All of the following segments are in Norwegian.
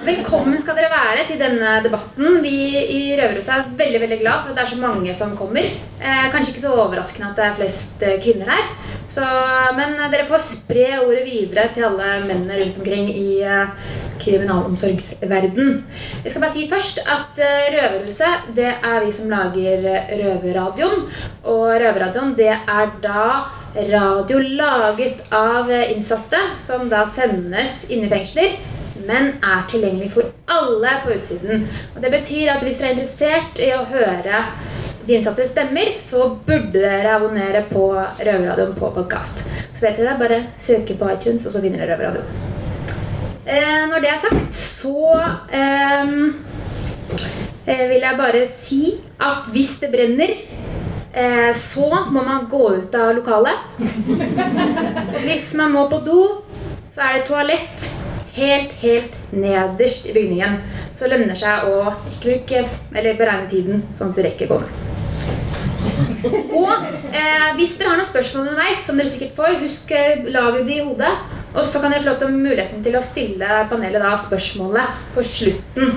Velkommen skal dere være til denne debatten. Vi i Røverhuset er veldig veldig glad for at det er så mange som kommer. Eh, kanskje ikke så overraskende at det er flest eh, kvinner her. Så, men dere får spre ordet videre til alle mennene rundt omkring i eh, kriminalomsorgsverden. Jeg skal bare si først at eh, Røverhuset det er vi som lager eh, Røverradioen. Og Røverradioen det er da radio laget av eh, innsatte som da sendes inn i fengsler men er tilgjengelig for alle på utsiden. Og Det betyr at hvis dere er interessert i å høre de innsattes stemmer, så burde dere abonnere på Røverradioen på podkast. Så vet dere det, bare søke på iTunes, og så finner dere Røverradioen. Eh, når det er sagt, så eh, vil jeg bare si at hvis det brenner eh, så må man gå ut av lokalet. Hvis man må på do, så er det toalett helt, helt nederst i bygningen. Så det lønner seg å bruke, beregne tiden sånn at du rekker gående. Og eh, hvis dere har noen spørsmål underveis, som dere sikkert får, husk lager lagre de i hodet. Og så kan dere få lov til muligheten til å stille panelet da spørsmålet på slutten.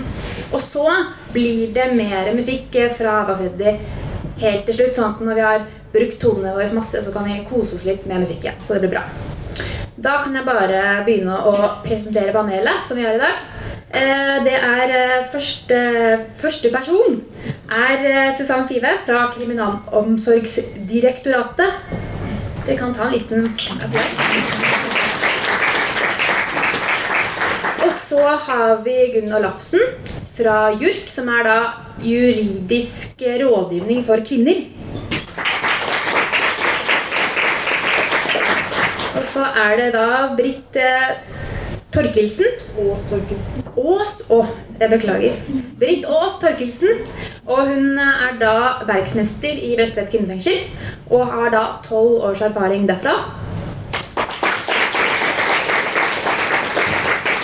Og så blir det mer musikk fra Ava Freddy helt til slutt. Sånn at når vi har brukt tonene våre masse, så kan vi kose oss litt med musikken. Så det blir bra. Da kan jeg bare begynne å presentere panelet som vi har i dag. Eh, det er eh, første, første person er eh, Susann Five fra Kriminalomsorgsdirektoratet. Dere kan ta en liten applaus. Og så har vi Gunnar Lafsen fra JURK, som er da juridisk rådgivning for kvinner. Så er det da Britt eh, Torkelsen. Ås Torkelsen. Ås Å, jeg beklager. Britt Ås Torkelsen. Og hun er da verksmester i Bredtvet kvinnefengsel. Og har da tolv års erfaring derfra.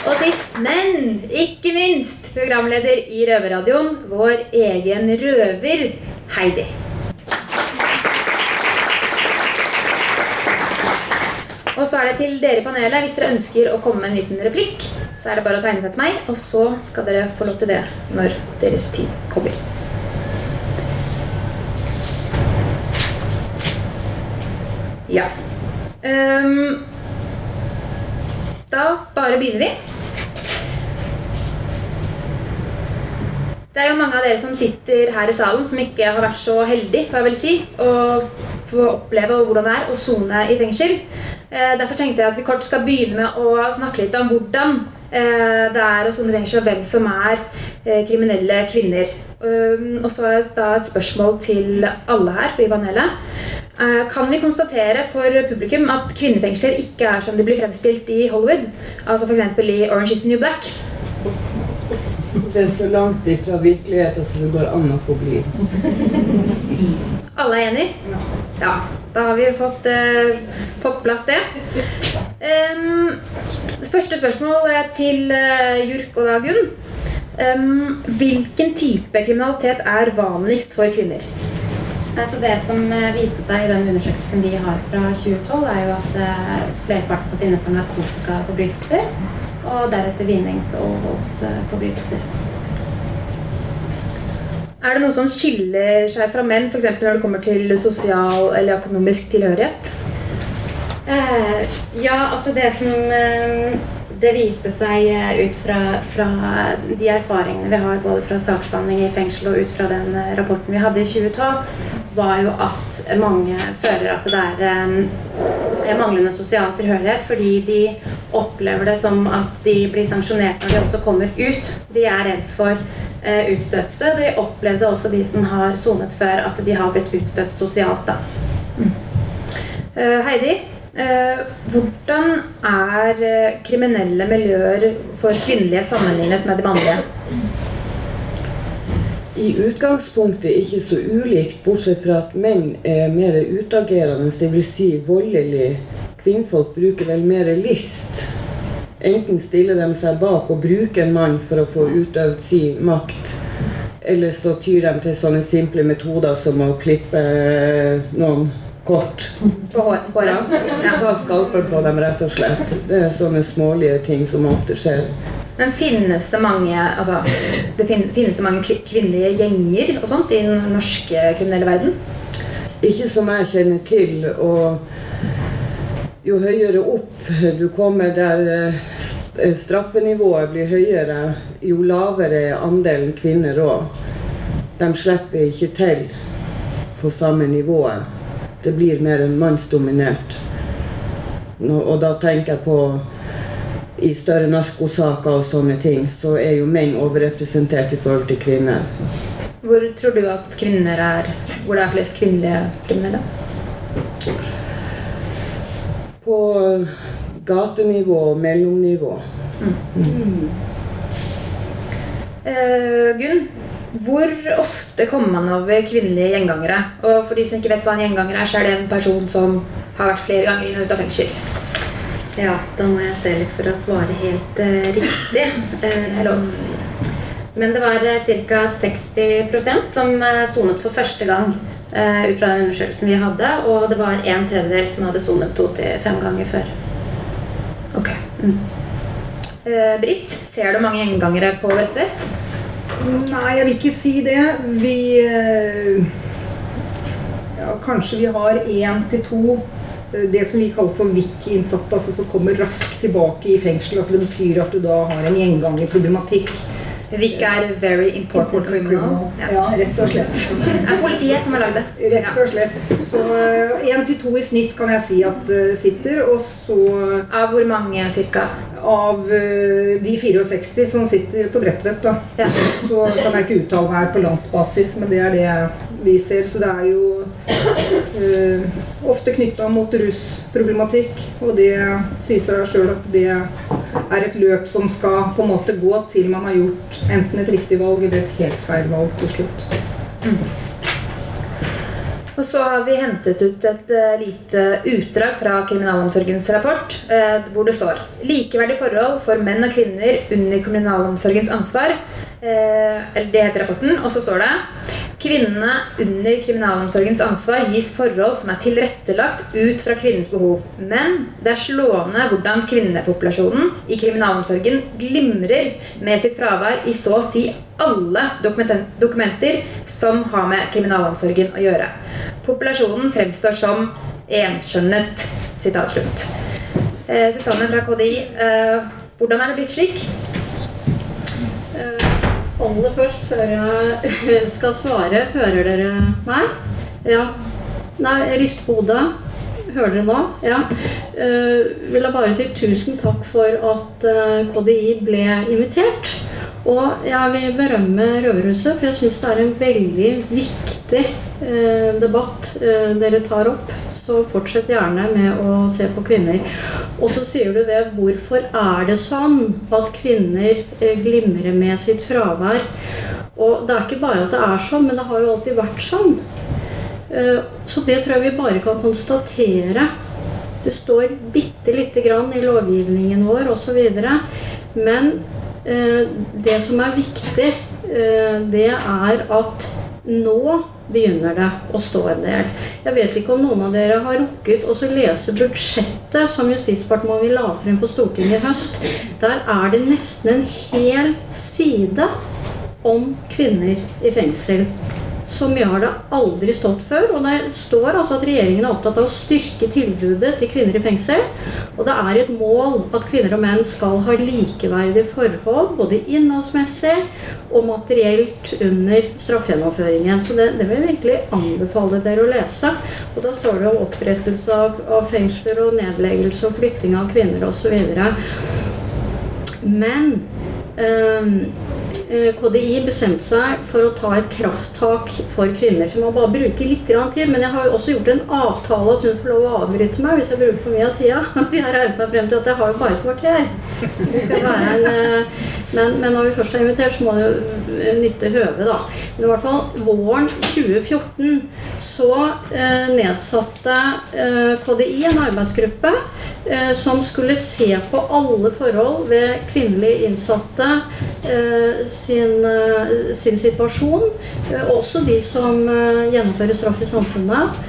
Og sist, men ikke minst, programleder i Røverradioen, vår egen røver, Heidi. Og så er det til dere i panelet. Hvis dere ønsker å komme med en liten replikk, så er det bare å tegne seg til meg, og så skal dere få lov til det når deres tid kommer. Ja. Um, da bare begynner vi. Det er jo mange av dere som sitter her i salen som ikke har vært så heldige, får jeg vel si, å få oppleve hvordan det er å sone i fengsel. Eh, derfor tenkte jeg at vi kort skal begynne med å snakke litt om hvordan eh, det er å sone i fengsel, og hvem som er eh, kriminelle kvinner. Um, og så er det et spørsmål til alle her i panelet. Kan vi konstatere for publikum at kvinnefengsler ikke er som de blir fremstilt i Hollywood? Altså f.eks. i Orange is the New Black? Det er så langt ifra virkeligheten som det går an å få bli. Alle er enig? Ja. Da har vi fått, eh, fått plass det. Um, første spørsmål til uh, Jurk og Dagun. Um, hvilken type kriminalitet er vanligst for kvinner? Altså det som viste seg i den undersøkelsen vi har fra 2012, er jo at uh, flerparten satt inne for narkotikaforbrytelser. Og deretter vinnings- og voldsforbrytelser. Er det noe som skiller seg fra menn, f.eks. når det kommer til sosial eller økonomisk tilhørighet? Eh, ja, altså det som eh, Det viste seg eh, ut fra, fra, de erfaringene vi har både fra saksbehandling i fengsel og ut fra den eh, rapporten vi hadde i 2012, var jo at mange føler at det er eh, manglende sosial tilhørighet fordi de opplever det som at de blir sanksjonert når de også kommer ut. De er redd for eh, utstøtelse. De opplevde også de som har sonet før, at de har blitt utstøtt sosialt. da. Mm. Uh, Heidi, uh, hvordan er kriminelle miljøer for kvinnelige sammenlignet med de mannlige? I utgangspunktet ikke så ulikt, bortsett fra at menn er mer utagerende, dvs. Si voldelig. Kvinnfolk bruker vel mer list. Enten stiller de seg bak og bruker en mann for å få utøvd sin makt, eller så tyr de til sånne simple metoder som å klippe noen kort. På håret? Ja. Ta skalpel på dem, rett og slett. Det er sånne smålige ting som ofte skjer. Men finnes det mange altså, det fin- finnes det mange kvinnelige gjenger og sånt i den norske kriminelle verden? Ikke som jeg kjenner til. Og jo høyere opp du kommer der eh, straffenivået blir høyere, jo lavere er andelen kvinner òg. De slipper ikke til på samme nivået. Det blir mer enn mannsdominert. Og da tenker jeg på i større narkosaker og sånne ting, så er jo menn overrepresentert i forhold til kvinner. Hvor tror du at kvinner er Hvor det er flest kvinnelige kriminelle? På gatenivå og mellomnivå. Eh, Gunn, hvor ofte kommer man over kvinnelige gjengangere? Og for de som ikke vet hva en gjenganger er, så er det en person som har vært flere ganger inn og ut av fengsel. Ja, da må jeg se litt for å svare helt uh, riktig. Uh, men det var uh, ca. 60% som eh, sonet for første gang ut fra den undersøkelsen vi hadde. Og det var en tredjedel som hadde sonet to til fem ganger før. Ok. Mm. Britt, ser du mange gjengangere på Bredtvet? Nei, jeg vil ikke si det. Vi ja, Kanskje vi har én til to. Eh, Det som vi kaller for VIK-innsatte, altså som kommer raskt tilbake i fengsel. Altså det betyr at du da har en gjengangerproblematikk. VIK er Very Important Criminal. Ja. Ja. rett og slett. Det er politiet som har lagd det. Rett og slett. Så én til to i snitt kan jeg si at det sitter. Og så Av hvor mange cirka? av eh, de 64 som sitter på Bredtvet, da. Ja. Så kan jeg ikke uttale meg på landsbasis, men det er det vi ser. Så det er jo eh, ofte knytta mot russproblematikk. Og det sier seg sjøl at det er et løp som skal på en måte gå til man har gjort enten et riktig valg eller et helt feil valg til slutt. Og så har vi hentet ut et eh, lite utdrag fra Kriminalomsorgens rapport, eh, hvor det står Likeverdig forhold for menn og kvinner under kriminalomsorgens ansvar. Eh, eller det heter rapporten. Og så står det Kvinnene under kriminalomsorgens ansvar gis forhold som er tilrettelagt ut fra kvinnens behov. Men det er slående hvordan kvinnepopulasjonen i kriminalomsorgen glimrer med sitt fravær i så å si alle dokumenter som har med kriminalomsorgen å gjøre. Populasjonen fremstår som enskjønnet. Sitat slutt. Eh, Susanne fra KDI, eh, hvordan er det blitt slik? Eh, Aller først, før jeg skal svare, hører dere meg? Ja. Nei, jeg rister på hodet. Hører dere nå? Ja. Uh, vil jeg bare si tusen takk for at uh, KDI ble invitert. Og jeg vil berømme Røverhuset, for jeg syns det er en veldig viktig eh, debatt eh, dere tar opp. Så fortsett gjerne med å se på kvinner. Og så sier du det, hvorfor er det sånn at kvinner eh, glimrer med sitt fravær? Og det er ikke bare at det er sånn, men det har jo alltid vært sånn. Eh, Så det tror jeg vi bare kan konstatere. Det står bitte lite grann i lovgivningen vår osv. Men eh, det som er viktig, det er at nå begynner det å stå en del. Jeg vet ikke om noen av dere har rukket å lese budsjettet som Justisdepartementet la frem for Stortinget i høst. Der er det nesten en hel side om kvinner i fengsel. Så mye har det aldri stått før. Og det står altså at regjeringen er opptatt av å styrke tilbudet til kvinner i fengsel. Og det er et mål at kvinner og menn skal ha likeverdige forhold, både innholdsmessig og materielt under straffegjennomføringen. Så det, det vil jeg virkelig anbefale dere å lese. Og da står det om opprettelse av, av fengsler og nedleggelse og flytting av kvinner osv. Men eh, KDI bestemte seg for å ta et krafttak for kvinner. Så jeg må bare bruke litt tid. Men jeg har også gjort en avtale at hun får lov å avbryte meg hvis jeg bruker for mye av tida. Vi har regnet meg frem til at jeg har jo bare et kvarter. Det skal være en, eh, men, men når vi først er invitert, så må det jo nytte høvet, da. Men i hvert fall våren 2014 så eh, nedsatte eh, KDI en arbeidsgruppe eh, som skulle se på alle forhold ved kvinnelige innsatte eh, sin, eh, sin situasjon. eh, også de som gjennomfører straff i samfunnet.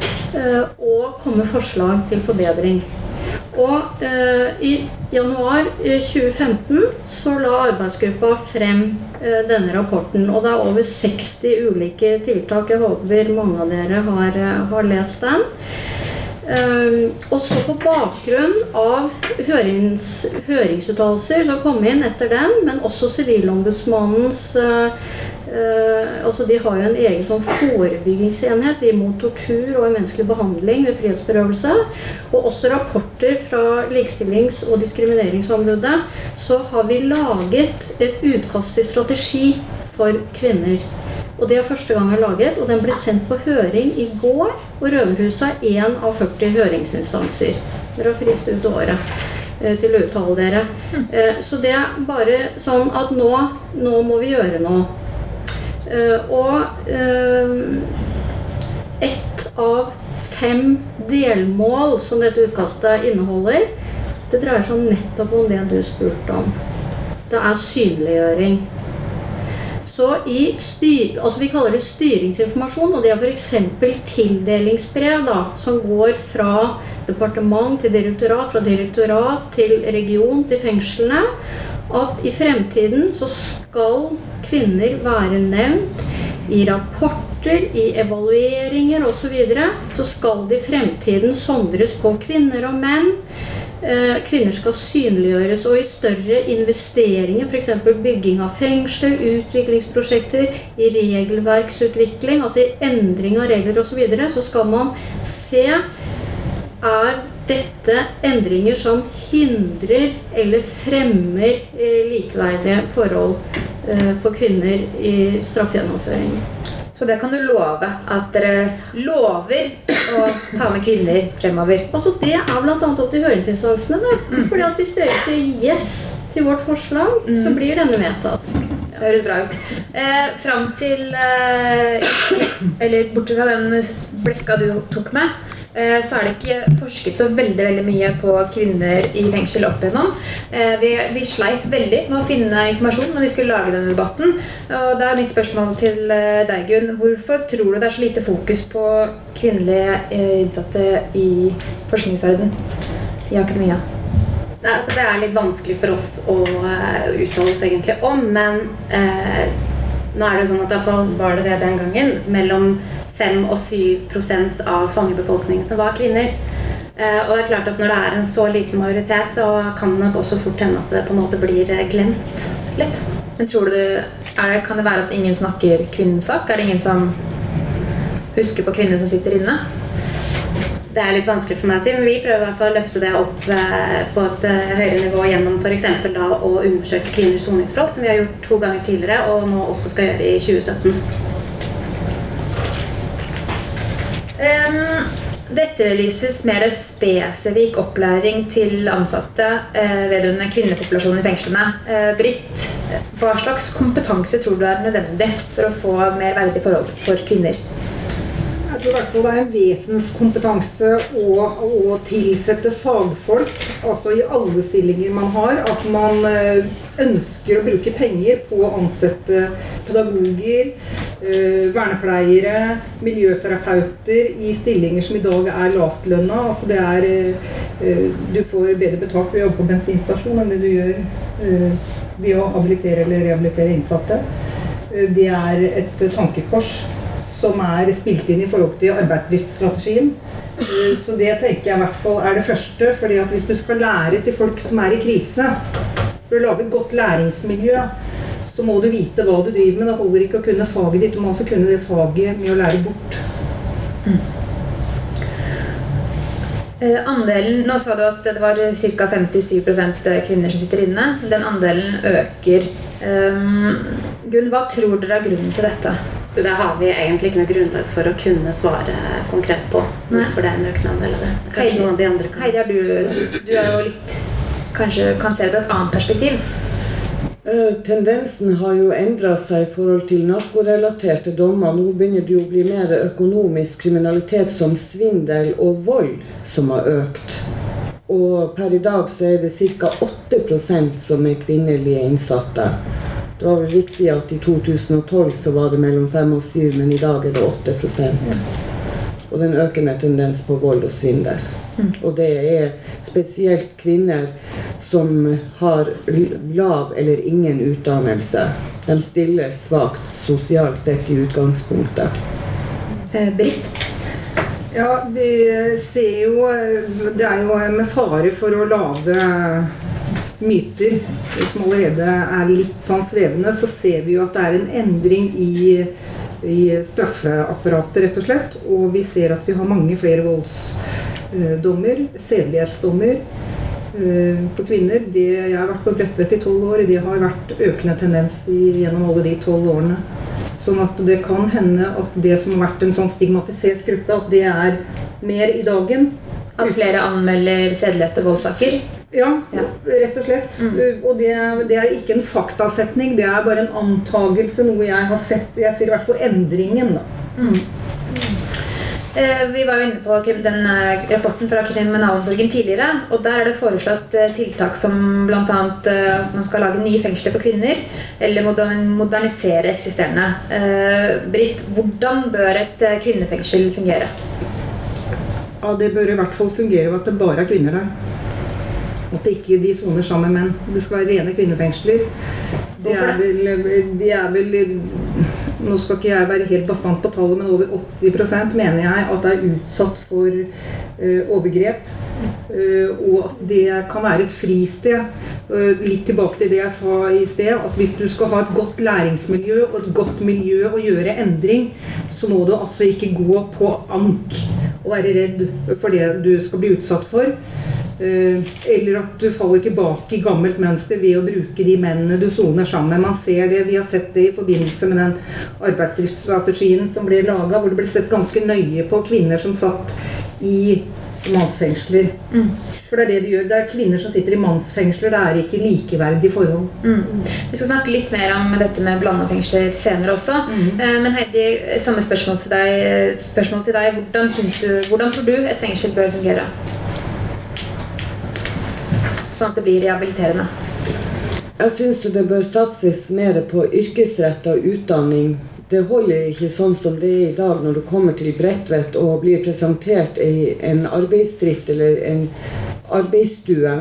og komme forslag til forbedring. Og eh, i januar 2015 så la arbeidsgruppa frem eh, denne rapporten. Og det er over 60 ulike tiltak. Jeg håper mange av dere har, eh, har lest den. Uh, og så på bakgrunn av hørings, høringsuttalelser som kom inn etter den, men også Sivilombudsmannens uh, uh, altså De har jo en egen sånn forebyggingsenhet imot tortur og umenneskelig behandling ved frihetsberøvelse. Og også rapporter fra Likestillings- og diskrimineringsombudet. Så har vi laget et utkast til strategi for kvinner. Og Det er første gang jeg har laget, og den ble sendt på høring i går. Og Røverhuset er én av 40 høringsinstanser. Dere har frist ut året eh, til å uttale dere. Eh, så det er bare sånn at nå, nå må vi gjøre noe. Eh, og ett av fem delmål som dette utkastet inneholder, det dreier seg nettopp om det du spurte om. Det er synliggjøring. Så altså Vi kaller det styringsinformasjon, og det er f.eks. tildelingsbrev da, som går fra departement til direktorat, fra direktorat til region til fengslene. At i fremtiden så skal kvinner være nevnt i rapporter, i evalueringer osv. Så, videre, så skal det i fremtiden sondres på kvinner og menn. Eh, kvinner skal synliggjøres, og i større investeringer, f.eks. bygging av fengsler, utviklingsprosjekter, i regelverksutvikling, altså i endring av regler osv., så, videre, så skal man se er dette endringer som hindrer eller fremmer eh, likeverdige forhold eh, for kvinner i straffegjennomføring. Så det kan du love. At dere lover å ta med kvinner fremover. Altså Det er bl.a. opp til høringsinstansene. Mm. Fordi at Hvis dere sier yes til vårt forslag, mm. så blir denne vedtatt. Det høres bra ut. Eh, fram til eh, Eller bortsett fra den blekka du tok med, så er det ikke forsket så veldig veldig mye på kvinner i fengsel opp igjennom. Eh, vi, vi sleit veldig med å finne informasjon når vi skulle lage denne debatten. Og da er mitt spørsmål til eh, deg, Gunn. Hvorfor tror du det er så lite fokus på kvinnelige innsatte i forskningsverden i akademia? Nei, altså det er litt vanskelig for oss å uttale oss egentlig om, men eh, nå er det jo sånn at iallfall var det det den gangen. Mellom 5 og 7 av fangebefolkningen som var kvinner. Eh, og det er klart at Når det er en så liten majoritet, så kan det nok også fort hende at det på en måte blir eh, glemt litt. Men tror du det, Kan det være at ingen snakker kvinnens sak? Er det ingen som husker på kvinner som sitter inne? Det er litt vanskelig for meg å si, men vi prøver i hvert fall å løfte det opp eh, på et høyere nivå gjennom f.eks. å undersøke kvinners soningsforhold, som vi har gjort to ganger tidligere, og nå også skal gjøre i 2017. Dette lyses mer spesifikk opplæring til ansatte eh, vedrørende kvinnepopulasjonen i fengslene. Eh, Britt, hva slags kompetanse tror du er nødvendig for å få mer verdige forhold for kvinner? Jeg tror i hvert fall det er en vesenskompetanse å, å tilsette fagfolk, altså i alle stillinger man har. At man eh, ønsker å bruke penger på å ansette pedagoger, eh, vernepleiere, miljøterapeuter i stillinger som i dag er lavtlønna. Altså det er eh, Du får bedre betalt ved å jobbe på bensinstasjon enn det du gjør ved å habilitere eller rehabilitere innsatte. Det er et tankekors som er spilt inn i forhold til arbeidsdriftsstrategien. Eh, så det tenker jeg i hvert fall er det første. fordi at hvis du skal lære til folk som er i krise, for å lage et godt læringsmiljø, så må du vite hva du driver med. Det holder ikke å kunne faget ditt, du må også kunne det faget med å lære bort. Mm. Eh, andelen, Nå sa du at det var ca. 57% kvinner som sitter inne. Den andelen øker. Um, Gunn, hva tror dere er grunnen til dette? Det har vi egentlig ikke noe grunnlag for å kunne svare konkret på. Hvorfor det er en økende andel av det. Kanskje Heidi, noen av de andre kan. Heidi, du, du er jo litt Kanskje kan se det fra et annet perspektiv? Uh, tendensen har jo endra seg i forhold til narkorelaterte dommer. Nå begynner det jo å bli mer økonomisk kriminalitet som svindel og vold som har økt. Og per i dag så er det ca. 8% som er kvinnelige innsatte. Det var vel riktig at i 2012 så var det mellom 5 og 7, men i dag er det 8 Og det er en økende tendens på vold og svindel. Og det er spesielt kvinner som har lav eller ingen utdannelse. De stiller svakt sosialt sett i utgangspunktet. Eh, Britt? Ja, vi ser jo Det er jo med fare for å lage myter som allerede er litt sånn svevende, så ser vi jo at det er en endring i, i straffeapparatet, rett og slett. Og vi ser at vi har mange flere voldsdommer, sedelighetsdommer for kvinner. Det, jeg har vært på Bredtvet i tolv år, det har vært økende tendens i, gjennom alle de tolv årene. Sånn at det kan hende at det som har vært en sånn stigmatisert gruppe, at det er mer i dagen. At flere anmelder sedelighet til voldssaker? Ja, Ja. rett og slett. Mm. Og det, det er ikke en faktasetning, det er bare en antagelse, noe jeg har sett. Jeg sier i hvert fall endringen, da. Eh, Vi var jo inne på den eh, rapporten fra kriminalomsorgen tidligere. og Der er det foreslått eh, tiltak som bl.a. at man skal lage nye fengsler for kvinner. Eller modernisere eksisterende. Eh, Britt, hvordan bør et eh, kvinnefengsel fungere? Ja, Det bør i hvert fall fungere ved at det bare er kvinner der. At det ikke de soner sammen med menn. Det skal være rene kvinnefengsler. De er vel, de er vel Nå skal ikke jeg være helt bastant på tallet, men over 80% mener jeg at det er utsatt for uh, overgrep. Uh, og at det kan være et fristed. Uh, litt tilbake til det jeg sa i sted. At hvis du skal ha et godt læringsmiljø og et godt miljø å gjøre endring, så må du altså ikke gå på ank og være redd for det du skal bli utsatt for. Eh, Eller at du faller tilbake i gammelt mønster ved å bruke de mennene du soner sammen med. Man ser det, Vi har sett det i forbindelse med den arbeidsstrategien som ble laga, hvor det ble sett ganske nøye på kvinner som satt i mannsfengsler. For det er det de gjør. Det er kvinner som sitter i mannsfengsler. Det er ikke likeverdige forhold. Mm. Vi skal snakke litt mer om dette med blanda fengsler senere også. Mm. Men Heidi, samme spørsmål til deg. Spørsmål til deg. Hvordan, du, hvordan tror du et fengsel bør fungere? Sånn at det blir rehabiliterende. Jeg syns det bør satses mer på yrkesretta utdanning. Det holder ikke sånn som det er i dag, når du kommer til Bredtvet og blir presentert i en arbeidsdrift eller en arbeidsstue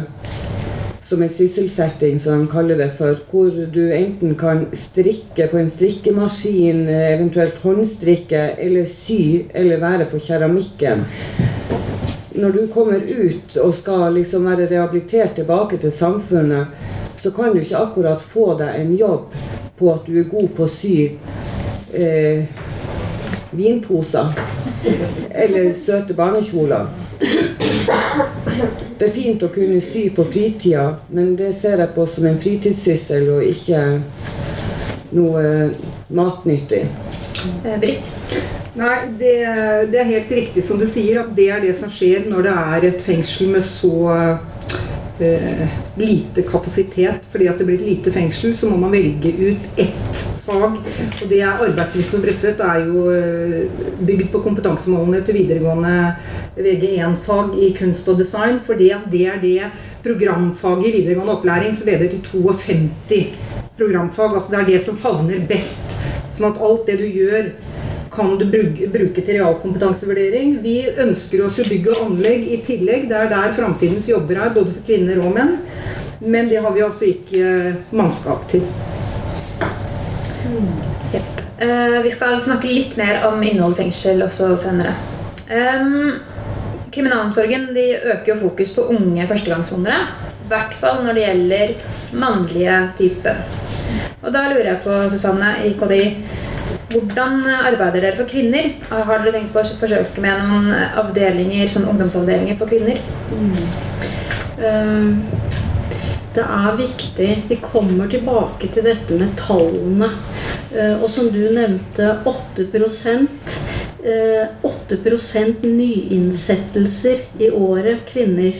som en sysselsetting, som de kaller det for, hvor du enten kan strikke på en strikkemaskin, eventuelt håndstrikke, eller sy, eller være på keramikken. Når du kommer ut og skal liksom være rehabilitert tilbake til samfunnet, så kan du ikke akkurat få deg en jobb på at du er god på å sy eh, vinposer eller søte barnekjoler. Det er fint å kunne sy på fritida, men det ser jeg på som en fritidssyssel og ikke noe matnyttig. Eh, Britt? Nei, det, det er helt riktig som du sier, at det er det som skjer når det er et fengsel med så eh, lite kapasitet. Fordi at det blir et lite fengsel, så må man velge ut ett fag. Og det er arbeidslivet på Bredtvet er jo eh, bygd på kompetansemålene til videregående VG1-fag i kunst og design. Fordi at det er det programfaget i videregående opplæring som leder til 52 programfag. Altså det er det som favner best. Sånn at alt det du gjør kan du bruke, bruke til realkompetansevurdering. Vi ønsker oss jo bygg og anlegg i tillegg. Det er der framtidens jobber er, både for kvinner og menn. Men det har vi altså ikke mannskap til. Eh, vi skal snakke litt mer om innhold i fengsel også senere. Um, kriminalomsorgen øker jo fokus på unge førstegangssonere. I hvert fall når det gjelder mannlige type. Og da lurer jeg på, Susanne i KDI, hvordan arbeider dere for kvinner? Har dere tenkt på å forsøke med noen avdelinger, sånn ungdomsavdelinger for kvinner? Eh, Det er viktig. Vi kommer tilbake til dette med tallene. Eh, Og som du nevnte, 8 eh, 8% nyinnsettelser i året kvinner.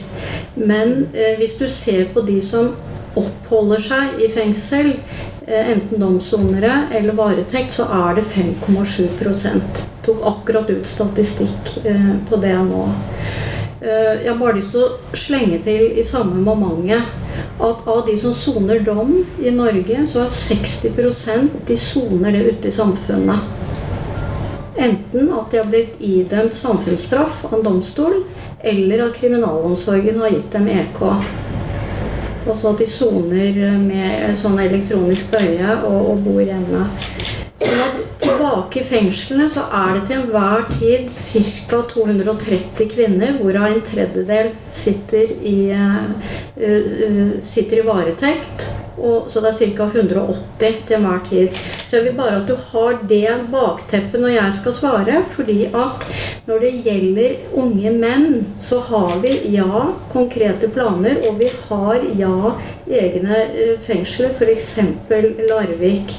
Men eh, hvis du ser på de som oppholder seg i fengsel, eh, enten domssonere eller varetekt, så er det 5,7% Tok akkurat ut statistikk eh, på det nå. Eh, Jeg har bare lyst til å slenge til i samme momentet at av de som soner dom i Norge, så er 60% de soner det ute i samfunnet. enten at de har blitt idømt samfunnsstraff av en domstol, eller at kriminalomsorgen har gitt dem EK. Altså at de soner med sånn elektronisk bøye og, og bor hjemme. Sånn at tilbake i fengslene så er det til enhver tid ca. 230 kvinner, hvorav en tredjedel sitter i, uh, uh, sitter i varetekt. Og, så det er ca. 180 til enhver tid. Så jeg vil bare at du har det bakteppet når jeg skal svare. fordi at når det gjelder unge menn, så har vi ja konkrete planer, og vi har ja egne fengsler, f.eks. Larvik.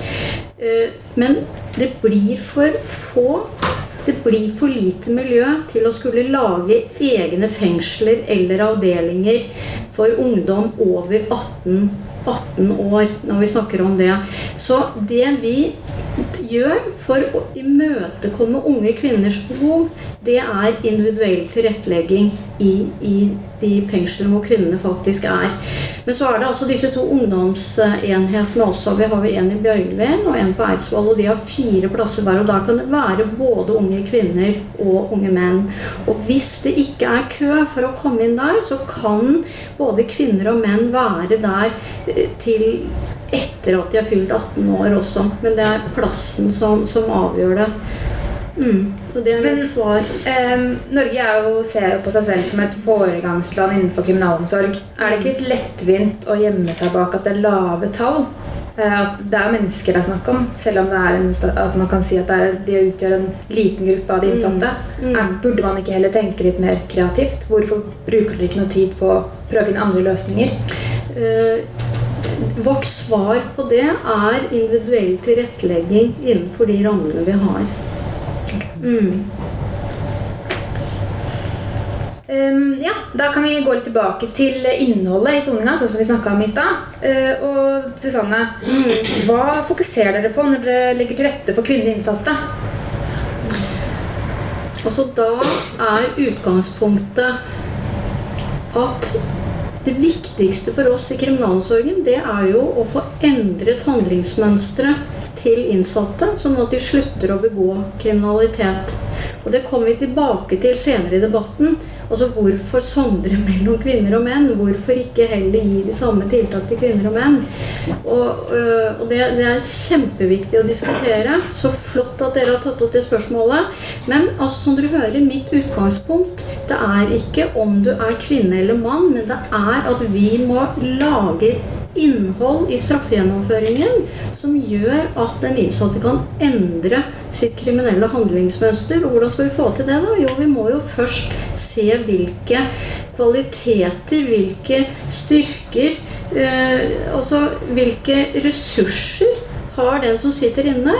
Men det blir for få det blir for lite miljø til å skulle lage egne fengsler eller avdelinger for ungdom over 18 18 år når vi snakker om det. Så det vi gjør for å imøtekomme unge kvinners behov, det er individuell tilrettelegging i, i de fengslene hvor kvinnene faktisk er. Men så er det altså disse to ungdomsenhetene også. Vi har en i Bjørgvin og en på Eidsvoll. Og de har fire plasser hver. Og da kan det være både unge kvinner og unge menn. Og hvis det ikke er kø for å komme inn der, så kan både kvinner og menn være der til etter at de har fylt 18 år også. Men det er plassen som, som avgjør det. Mm, så det er mitt svar. Eh, Norge jo, ser jo på seg selv som et foregangsland innenfor kriminalomsorg. Er det ikke litt lettvint å gjemme seg bak at det er lave tall? Eh, at det er mennesker det er snakk om, selv om en, at man kan si at er, de utgjør en liten gruppe av de innsatte. Mm. Mm. Burde man ikke heller tenke litt mer kreativt? Hvorfor bruker dere ikke noe tid på å prøve å finne andre løsninger? Uh, vårt svar på det er individuell tilrettelegging innenfor de rammene vi har. Mm. Um, ja, Da kan vi gå litt tilbake til innholdet i soninga, sånn som vi snakka om i stad. Uh, og Susanne, mm. hva fokuserer dere på når dere legger til rette for kvinnelige innsatte? Altså, da er utgangspunktet at det viktigste for oss i kriminalomsorgen, det er jo å få endret handlingsmønstre til innsatte, sånn at de slutter å begå kriminalitet. Og Det kommer vi tilbake til senere i debatten. Altså Hvorfor sondre mellom kvinner og menn? Hvorfor ikke heller gi de samme tiltak til kvinner og menn? Og, øh, og det, det, er kjempeviktig å diskutere. Så flott at dere har tatt opp det spørsmålet. Men altså, som dere hører, mitt utgangspunkt det er ikke om du er kvinne eller mann, men det er at vi må lage innhold i straffegjennomføringen som gjør at den innsatte kan endre sitt kriminelle handlingsmønster. Og hvordan skal vi få til det? da? Jo, vi må jo først se hvilke kvaliteter, hvilke styrker eh, Altså hvilke ressurser har den som sitter inne,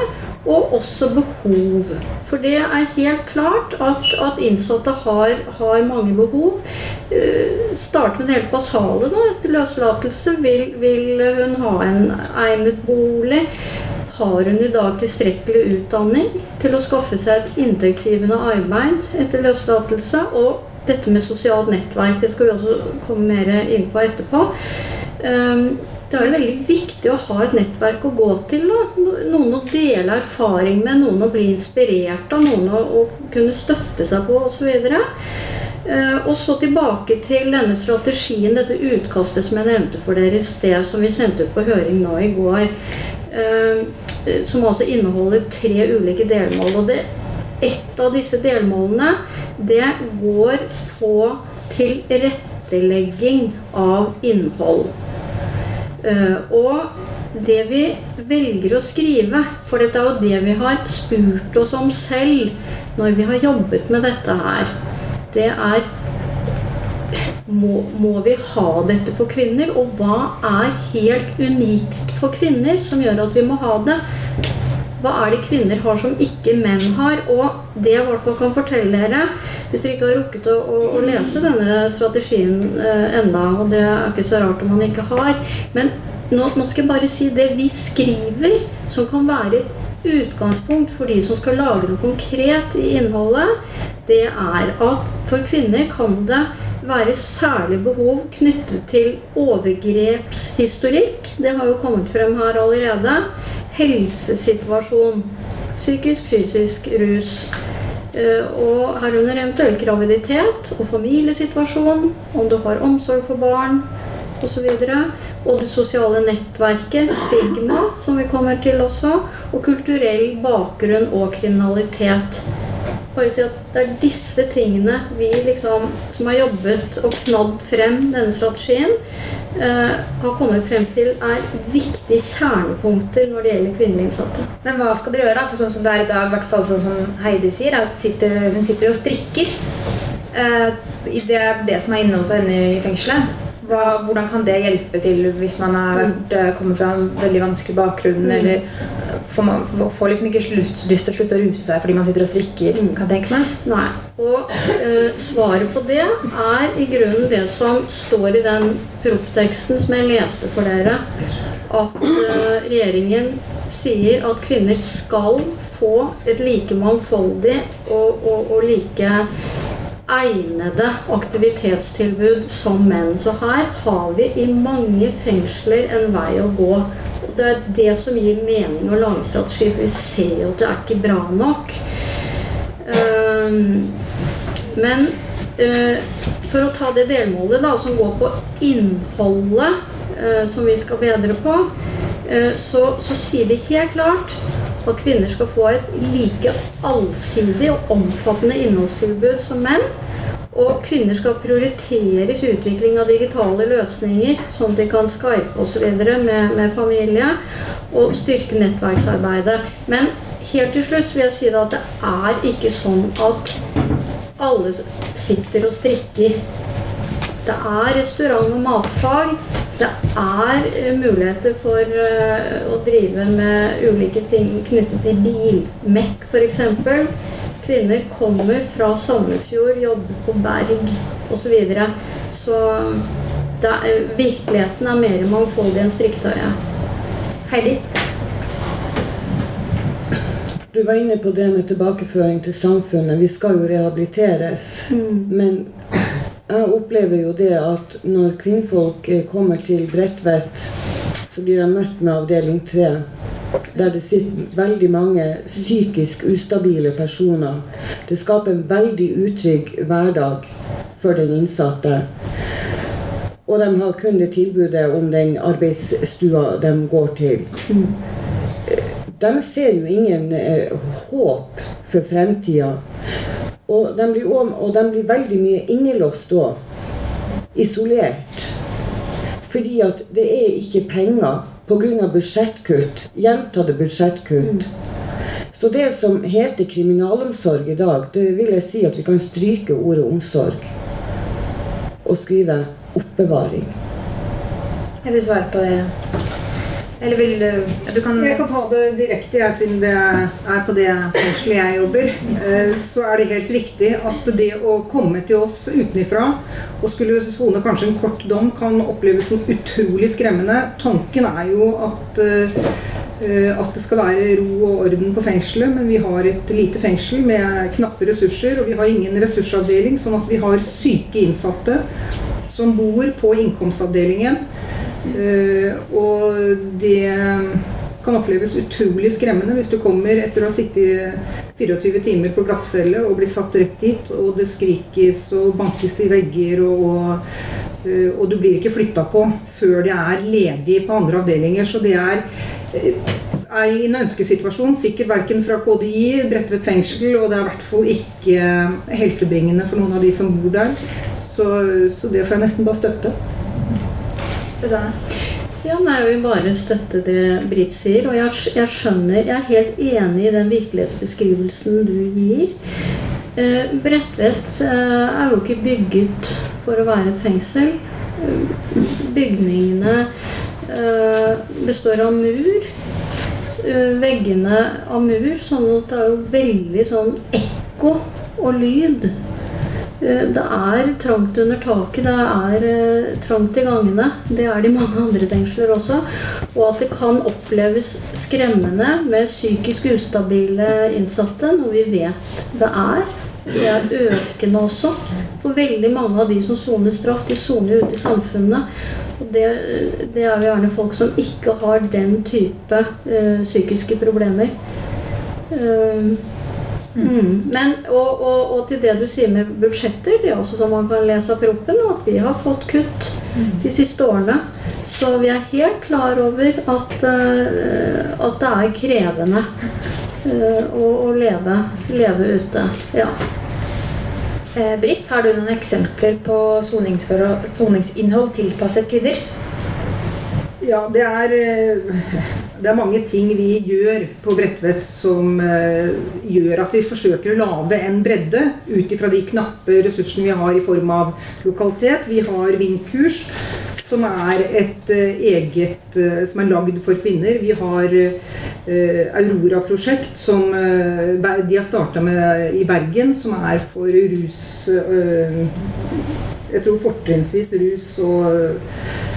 og også behov. For det er helt klart at, at innsatte har, har, mange behov. Uh, start med det helt basale. da, Etter løslatelse vil, vil hun ha en egnet bolig. Har hun i dag tilstrekkelig utdanning til å skaffe seg et inntektsgivende arbeid etter løslatelse? Og dette med sosialt nettverk, det skal vi også komme mer inn på etterpå. Um, det er jo veldig viktig å ha et nettverk å gå til. Da. Noen å dele erfaring med, noen å bli inspirert av, noen å, å kunne støtte seg på osv. Uh, og så tilbake til denne strategien, dette utkastet som jeg nevnte for dere i sted, som vi sendte ut på høring nå i går. Uh, som altså inneholder tre ulike delmål. og det, Et av disse delmålene det går på tilrettelegging av innhold. Eh, og det vi velger å skrive, for dette er jo det vi har spurt oss om selv når vi har jobbet med dette her, det er må, må, vi ha dette for kvinner? Og hva er helt unikt for kvinner som gjør at vi må ha det? Hva er det kvinner har som ikke menn har? Og det jeg i hvert fall kan fortelle dere, hvis dere ikke har rukket å, å, å lese denne strategien eh, enda, og det er ikke så rart om man ikke har Men nå, nå, skal jeg bare si det vi skriver, som kan være et utgangspunkt for de som skal lage noe konkret i innholdet, det er at for kvinner kan det være særlig behov knyttet til overgrepshistorikk. Det har jo kommet frem her allerede helsesituasjon. psykisk, fysisk, rus. Eh, og herunder eventuell graviditet og familiesituasjon, om du har omsorg for barn osv. Og, og det sosiale nettverket, stigma, som vi kommer til også. Og kulturell bakgrunn og kriminalitet bare si at det er disse tingene vi liksom, som har jobbet og knadd frem denne strategien, eh, har kommet frem til er viktige kjernepunkter når det gjelder kvinnelige innsatte. Men hva skal dere gjøre da? For sånn som det er i dag, hvert fall sånn som Heidi sier, at sitter, hun sitter og strikker. Eh, det er det som er innholdet for henne i fengselet. Hva, hvordan kan det hjelpe til hvis man har vært, eh, kommer fra en veldig vanskelig bakgrunn? Mm. Eller får, man, får liksom ikke slutt, lyst til å slutte å ruse seg fordi man sitter og strikker? Kan jeg tenke meg. Nei. Og eh, svaret på det er i grunnen det som står i den proppteksten som jeg leste for dere. At eh, regjeringen sier at kvinner skal få et like mangfoldig og, og, og like egnede aktivitetstilbud som menn. Så her har vi i mange fengsler en vei å gå. Det er det som gir mening og lagstrategi, for vi ser jo at det er ikke bra nok. Um, men uh, for å ta det delmålet da, som går på innholdet, uh, som vi skal bedre på, uh, så, så sier vi helt klart at kvinner skal få et like allsidig og omfattende innholdstilbud som menn. Og kvinner skal prioriteres i utvikling av digitale løsninger, sånn at de kan skype osv. Med, med familie. Og styrke nettverksarbeidet. Men helt til slutt vil jeg si at det er ikke sånn at alle sitter og strikker. Det er restaurant- og matfag. Det er uh, muligheter for uh, å drive med ulike ting knyttet til bilmekk f.eks. Kvinner kommer fra Sommerfjord, jobber på berg osv. Så, videre. så det, uh, virkeligheten er mer mangfoldig enn striktøyet. Heidi? Du var inne på det med tilbakeføring til samfunnet. Vi skal jo rehabiliteres. Mm. Men jeg opplever jo det at når kvinnfolk eh, kommer til Bredtvet, så blir de møtt med avdeling 3. Der det sitter veldig mange psykisk ustabile personer. Det skaper en veldig utrygg hverdag for den innsatte. Og de har kun det tilbudet om den arbeidsstua de går til. De ser jo ingen eh, håp for fremtida. Og de blir, og de blir veldig mye innelåst da. Isolert. Fordi at det er ikke penger pga. budsjettkutt. Gjentatte budsjettkutt. Så det som heter kriminalomsorg i dag, det vil jeg si at vi kan stryke ordet omsorg. Og skrive oppbevaring. Jeg vil svare på det. Eller vil du kan Jeg kan ta det direkte, jeg, siden det er på det fengselet jeg jobber. Eh, Så er det helt riktig at det å komme til oss utenfra og skulle sone kanskje en kort dom, kan oppleves som utrolig skremmende. Tanken er jo at, eh, at det skal være ro og orden på fengselet, men vi har et lite fengsel med knappe ressurser, og vi har ingen ressursavdeling, sånn at vi har syke innsatte som bor på innkomstavdelingen. Eh, og det kan oppleves utrolig skremmende hvis du kommer etter å ha sittet 24 timer på glattcelle og blir satt rett dit, og det skrikes og bankes i vegger, og, og, eh, du blir ikke flytta på før det er ledig på andre avdelinger. Så det er ei en ønskesituasjon, sikkert verken fra KDI, Bredtvet fengsel, og det er i hvert fall ikke helsebringende for noen av de som bor der. Så, så det får jeg nesten bare støtte. Susanne? Ja, nei, Jeg vil bare støtte det Britt sier. Og jeg, jeg skjønner, jeg er helt enig i den virkelighetsbeskrivelsen du gir. Eh, Bredtvet eh, er jo ikke bygget for å være et fengsel. Bygningene eh, består av mur. Eh, veggene av mur, sånn at det er jo veldig sånn ekko og lyd. Eh, Det er trangt under taket, det er eh, trangt i gangene. Det er det i mange andre fengsler også. Og at det kan oppleves skremmende med psykisk ustabile innsatte, noe vi vet det er. Det er økende også. For veldig mange av de som soner straff, de soner ute i samfunnet. Og det, det er jo gjerne folk som ikke har den type ø, psykiske problemer. Eh, mm. Men, og, og, og, til det du sier med budsjetter, det er også som man kan lese av proppen, at vi har fått kutt de siste årene. Så vi er helt klar over at, uh, at det er krevende uh, å, å leve, leve, ute. Ja. Eh, Britt, har du noen eksempler på soningsinnhold tilpasset kvinner? Ja, det er, det er, mange ting vi gjør på Bredtvet som uh, gjør at vi forsøker å lage en bredde ut ifra de knappe ressursene vi har i form av lokalitet. Vi har vindkurs som er et uh, eget som er lagd for kvinner. Vi har Aurora-prosjekt som de har starta med i Bergen, som er for rus Jeg tror fortrinnsvis rus og Eh,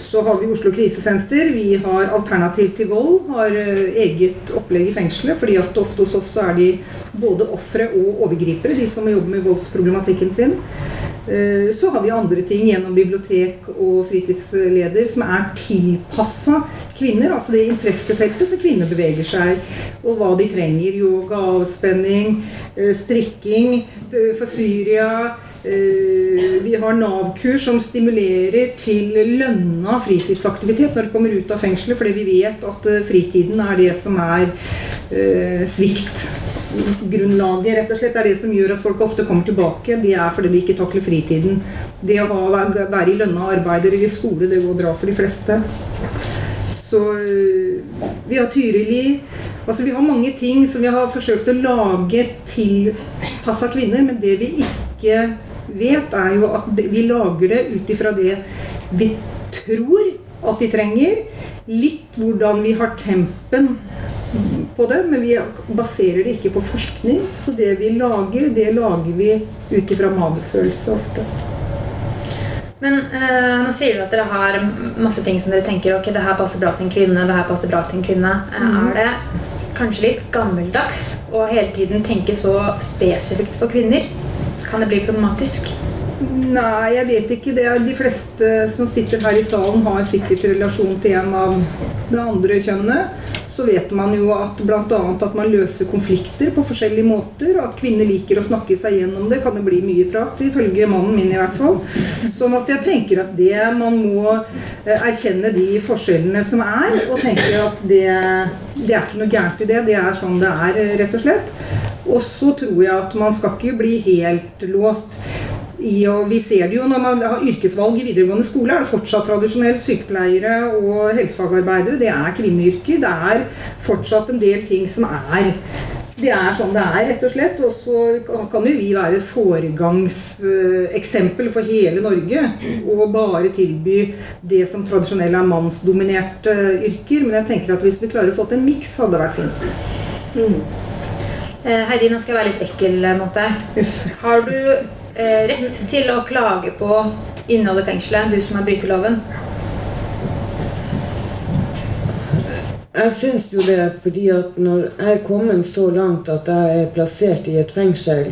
så har vi Oslo krisesenter. Vi har Alternativ til vold. Har eh, eget opplegg i fengselet. fordi at ofte hos oss så er de både ofre og overgripere, de som jobber med voldsproblematikken sin. Eh, så har vi andre ting gjennom bibliotek og fritidsleder som er tilpassa kvinner. Altså det interessefeltet som kvinner beveger seg, og hva de trenger. Yoga, avspenning, strikking for Syria Eh, vi har Nav-kurs som stimulerer til lønna fritidsaktivitet når de kommer ut av fengselet, fordi vi vet at eh, fritiden er det som er eh, svikt. Grunnlaget rett og slett er det som gjør at folk ofte kommer tilbake. Det er fordi de ikke takler fritiden. Det å være i lønna arbeid eller i skole, det går bra for de fleste. Så vi har Tyrili. Altså Vi har mange ting som vi har forsøkt å lage tilpassa kvinner, men det vi ikke vet, er jo at vi lager det ut ifra det vi tror at de trenger. Litt hvordan vi har tempen på det, men vi baserer det ikke på forskning. Så det vi lager, det lager vi ut ifra magefølelse ofte. Men øh, nå sier du at dere har masse ting som dere tenker ok, det her passer bra til en kvinne. det her passer bra til en kvinne. Mm. Er det kanskje litt gammeldags å hele tiden tenke så spesifikt for kvinner? Kan det bli problematisk? Nei, jeg vet ikke. det. De fleste som sitter her i salen, har sikkert relasjon til en av det andre kjønnet. Så vet man jo at bl.a. at man løser konflikter på forskjellige måter. Og at kvinner liker å snakke seg gjennom det. Kan det bli mye prat, ifølge mannen min i hvert fall. Sånn at jeg tenker at det man må eh, erkjenne de forskjellene som er, og tenke at det, det er ikke noe gærent i det. Det er sånn det er, rett og slett. Og så tror jeg at man skal ikke bli helt låst. I, og vi ser det jo når man har yrkesvalg i videregående skole, er det fortsatt tradisjonelt sykepleiere og helsefagarbeidere. Det er kvinneyrker. Det er fortsatt en del ting som er det er sånn det er, rett og slett. Og så kan jo vi være et foregangseksempel for hele Norge. Og bare tilby det som tradisjonelt er mannsdominerte yrker. Men jeg tenker at hvis vi klarer å få til en miks, hadde det vært fint. Mm. Eh, Heidi, nå skal jeg være litt ekkel eh, mot deg. Har du eh, rett til å klage på innholdet i fengselet, du som har brytet loven? Jeg syns jo det fordi at når jeg er kommet så langt at jeg er plassert i et fengsel,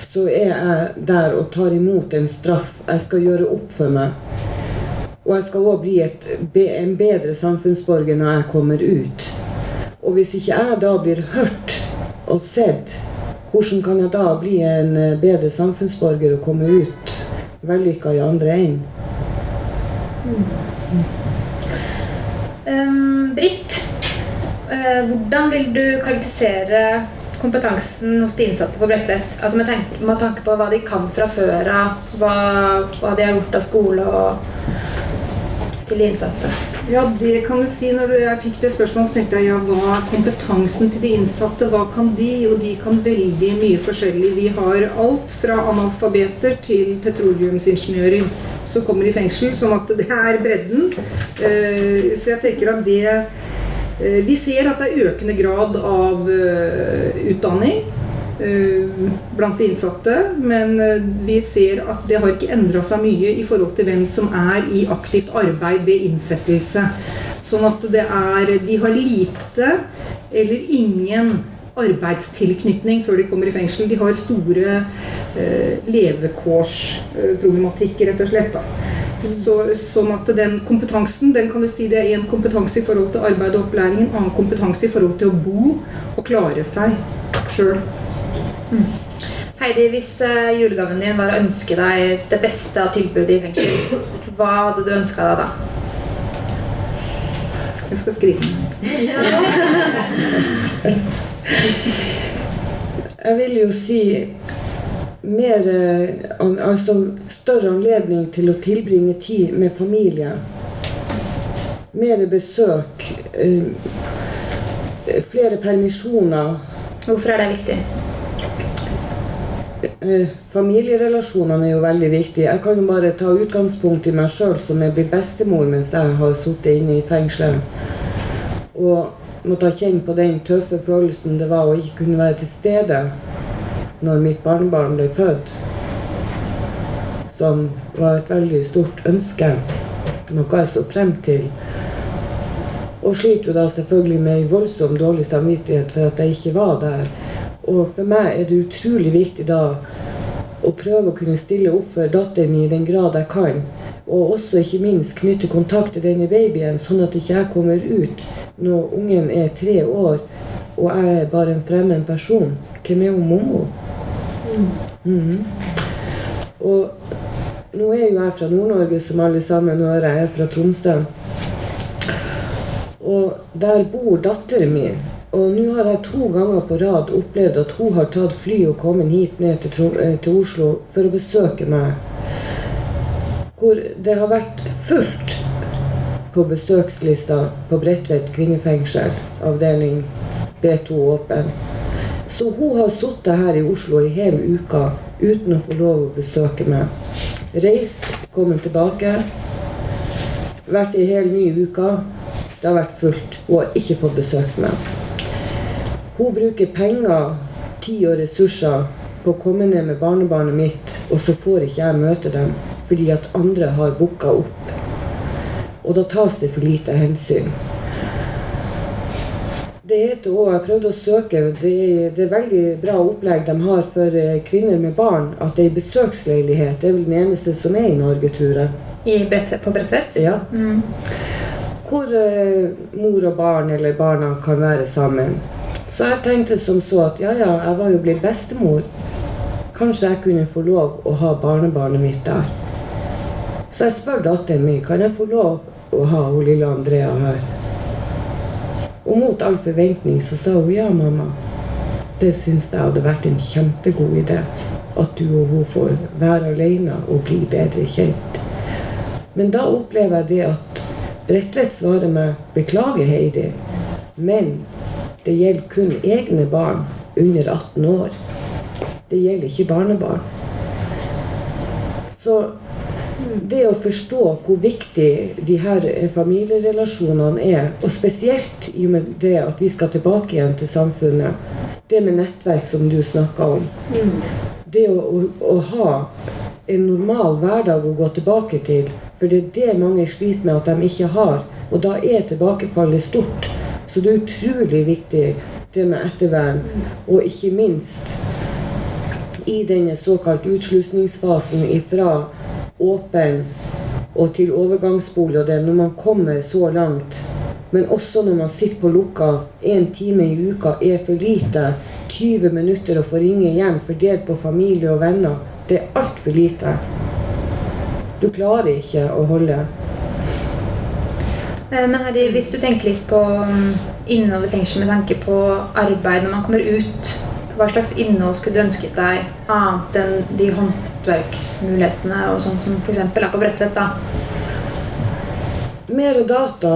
så er jeg der og tar imot en straff. Jeg skal gjøre opp for meg. Og jeg skal òg bli et, en bedre samfunnsborger når jeg kommer ut. Og hvis ikke jeg da blir hørt og sett hvordan kan jeg da bli en eh, bedre samfunnsborger og komme ut vellykka i andre enden? Mm. Um, Britt, uh, hvordan vil du karakterisere kompetansen hos de innsatte på Bredtvet? Altså med, tanke, med tanke på hva de kan fra før av, hva, hva de har gjort av skole og til de innsatte? Ja, det kan du si. Når jeg fikk det spørsmålet, så tenkte jeg ja, hva er kompetansen til de innsatte? Hva kan de? Og de kan veldig mye forskjellig. Vi har alt fra analfabeter til petroleumsingeniører som kommer i fengsel. Sånn at det er bredden. Eh, så jeg tenker at det eh, Vi ser at det er økende grad av eh, utdanning. Eh, blant de innsatte. Men eh, vi ser at det har ikke endra seg mye i forhold til hvem som er i aktivt arbeid ved innsettelse. Sånn at det er De har lite eller ingen arbeidstilknytning før de kommer i fengsel. De har store eh, levekårsproblematikk, rett og slett. da. Så, sånn at den kompetansen den kan du si det er en kompetanse i forhold til arbeid og opplæring, en annen kompetanse i forhold til å bo og klare seg sjøl. Heidi, hvis eh, julegaven din var å ønske deg det beste av tilbudet i fengsel, hva hadde du ønska deg da? Jeg skal skrive Jeg vil jo si mer eh, Altså større anledning til å tilbringe tid med familie. Mer besøk. eh, Flere permisjoner. Hvorfor er det viktig? Eh, Familierelasjonene er jo veldig viktige. Jeg kan jo bare ta utgangspunkt i meg sjøl, som er blitt bestemor mens jeg har sittet inne i fengselet. Og måtte ha kjent på den tøffe følelsen det var å ikke kunne være til stede når mitt barnebarn ble født. Som var et veldig stort ønske. Noe jeg så frem til. Og sliter jo da selvfølgelig med en voldsom dårlig samvittighet for at jeg ikke var der. Og for meg er det utrolig viktig da å prøve å kunne stille opp for datteren min i den grad jeg kan. Og også ikke minst knytte kontakt til denne babyen, sånn at ikke jeg kommer ut når ungen er tre år og jeg er bare en fremmed person. Hvem er hun Mommo? Mm. Og nå er jo jeg fra Nord-Norge, som alle sammen hører. Jeg er fra Tromsø. Og der bor datteren min. Og nå har jeg to ganger på rad opplevd at hun har tatt fly og kommet hit ned til, Tro- eh, til Oslo for å besøke meg. Hvor det har vært fullt på besøkslista på Bredtvet kvinnefengsel, avdeling B2 åpen. Så hun har sittet her i Oslo i hele uka uten å få lov å besøke meg. Reist, kommet tilbake. Vært i hele ny uka. Det har vært fullt. Hun har ikke fått besøkt meg. Hun bruker penger, tid og ressurser på å komme ned med barnebarnet mitt, og så får ikke jeg møte dem fordi at andre har booka opp. Og da tas det for lite hensyn. Det heter også, Jeg prøvde å søke, det er, det er veldig bra opplegg de har for eh, kvinner med barn. At det er besøksleilighet. Det er vel den eneste som er i Norge, tror jeg. I Bredtvet- på Bredtvet? Ja. Mm. Hvor eh, mor og barn eller barna kan være sammen. Så jeg tenkte som så at ja, ja, jeg var jo blitt bestemor. Kanskje jeg kunne få lov å ha barnebarnet mitt der. Så jeg spør datteren min kan jeg få lov å ha hun lille Andrea her. Og mot all forventning så sa hun ja, mamma. Det syns jeg hadde vært en kjempegod idé. At du og hun får være alene og bli bedre kjent. Men da opplever jeg det at Bredtvet svarer meg 'Beklager, Heidi', men det gjelder kun egne barn under 18 år. Det gjelder ikke barnebarn. Så det å forstå hvor viktig de her familierelasjonene er, og spesielt i og med det at vi skal tilbake igjen til samfunnet, det med nettverk som du snakka om, det å, å, å ha en normal hverdag å gå tilbake til, for det er det mange sliter med at de ikke har, og da er tilbakefallet stort. Så det er utrolig viktig det med ettervern, og ikke minst i denne såkalt utslusningsfasen ifra åpen og til overgangsbolig, og det når man kommer så langt. Men også når man sitter på lukka én time i uka er for lite. 20 minutter å få ringe hjem fordelt på familie og venner. Det er altfor lite. Du klarer ikke å holde. Eh, Men Heidi, hvis du tenker litt på innholdet innhold i fengsel med tanke på arbeid når man kommer ut, hva slags innhold skulle du ønsket deg annet enn de håndverksmulighetene og sånt som f.eks. er på Bredtvet? Mer data.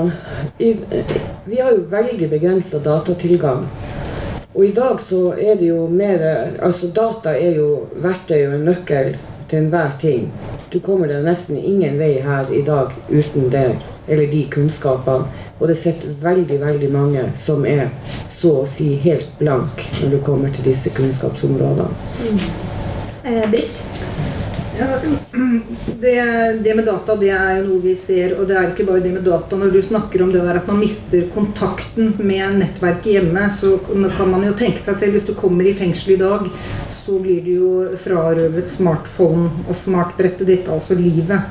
Vi har jo veldig begrensa datatilgang. Og i dag så er det jo mer Altså data er jo verktøy og en nøkkel til enhver ting. Du kommer deg nesten ingen vei her i dag uten det, eller de kunnskapene. Og det sitter veldig, veldig mange som er så å si helt blank når du kommer til disse kunnskapsområdene. Eh, Britt? Ja, det, det med data det er jo noe vi ser, og det er ikke bare det med data. Når du snakker om det der at man mister kontakten med nettverket hjemme, så kan man jo tenke seg selv hvis du kommer i fengsel i dag, så blir du jo frarøvet smartphone og smartbrettet ditt, altså livet.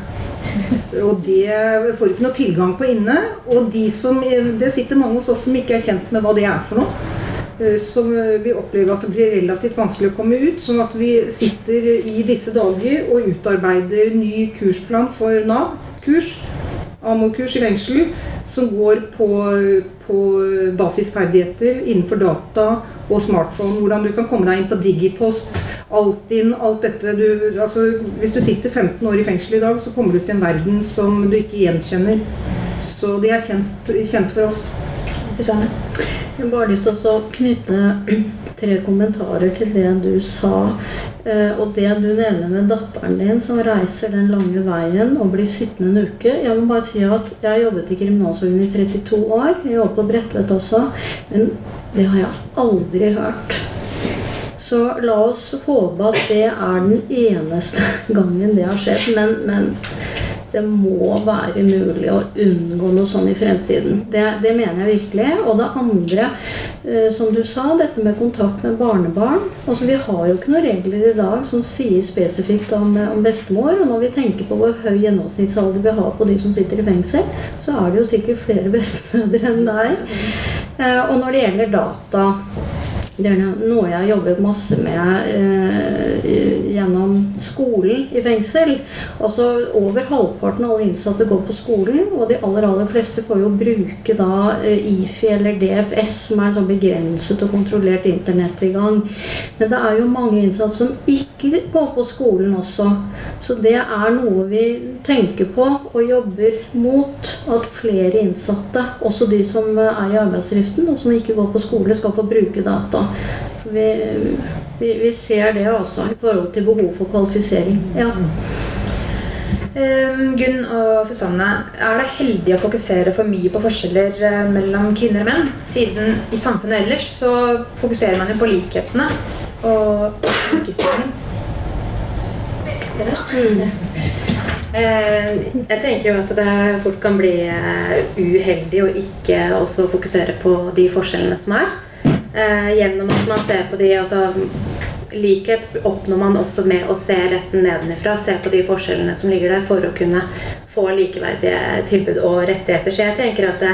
Og det får ikke noe tilgang på inne. Og de som, det sitter mange hos oss som ikke er kjent med hva det er for noe. Eh, Som vi opplever at det blir relativt vanskelig å komme ut. Sånn at vi sitter i disse dager og utarbeider ny kursplan for Nav-kurs. AMO-kurs i fengsel som går på, på basisferdigheter innenfor data og smartphone. Hvordan du kan komme deg inn på Digipost, Altinn, alt dette. Du, altså, hvis du sitter 15 år i fengsel i dag, så kommer du til en verden som du ikke gjenkjenner. Så det er kjent, kjent for oss. Susanne? Jeg har bare lyst til å knytte tre kommentarer til det du sa. Eh, Og det du nevner med datteren din som reiser den lange veien og blir sittende en uke. Jeg må bare si at jeg har jobbet i kriminalsorgen i 32 år. Jeg jobber på Bredtvet også. Men det har jeg aldri hørt. Så la oss håpe at det er den eneste gangen det har skjedd. Men, men det må være mulig å unngå noe sånn i fremtiden. Det, det mener jeg virkelig. Og det andre, eh, som du sa, dette med kontakt med barnebarn. Altså, vi har jo ikke noen regler i dag som sier spesifikt om, eh, om bestemor. Og når vi tenker på hvor høy gjennomsnittsalder vi har på de som sitter i fengsel, så er det jo sikkert flere bestemødre enn deg. Eh, og når det gjelder data det er noe jeg har jobbet masse med eh, gjennom skolen i fengsel. Altså Over halvparten av alle innsatte går på skolen, og de aller aller fleste får jo bruke da eh, IFI eller DFS, som er en sånn begrenset og kontrollert internettilgang. Men det er jo mange innsatte som ikke går på skolen også. Så det er noe vi tenker på og jobber mot. At flere innsatte, også de som er i arbeidsdriften og som ikke går på skole, skal få bruke data. For vi, vi, vi ser det også i forhold til behov for kvalifisering. Ja. Eh, Gunn og Susanne, er det heldig å fokusere for mye på forskjeller eh, mellom kvinner og menn? Siden i samfunnet ellers så fokuserer man jo på likhetene og likestilling. Eh, Jeg tenker jo at det fort kan bli eh, uheldig å ikke også fokusere på de forskjellene som er. Eh, Gjennom at man ser på de altså, Likhet oppnår man også med å se retten nedenifra. Se på de forskjellene som ligger der, for å kunne få likeverdige tilbud og rettigheter. Så jeg tenker at det,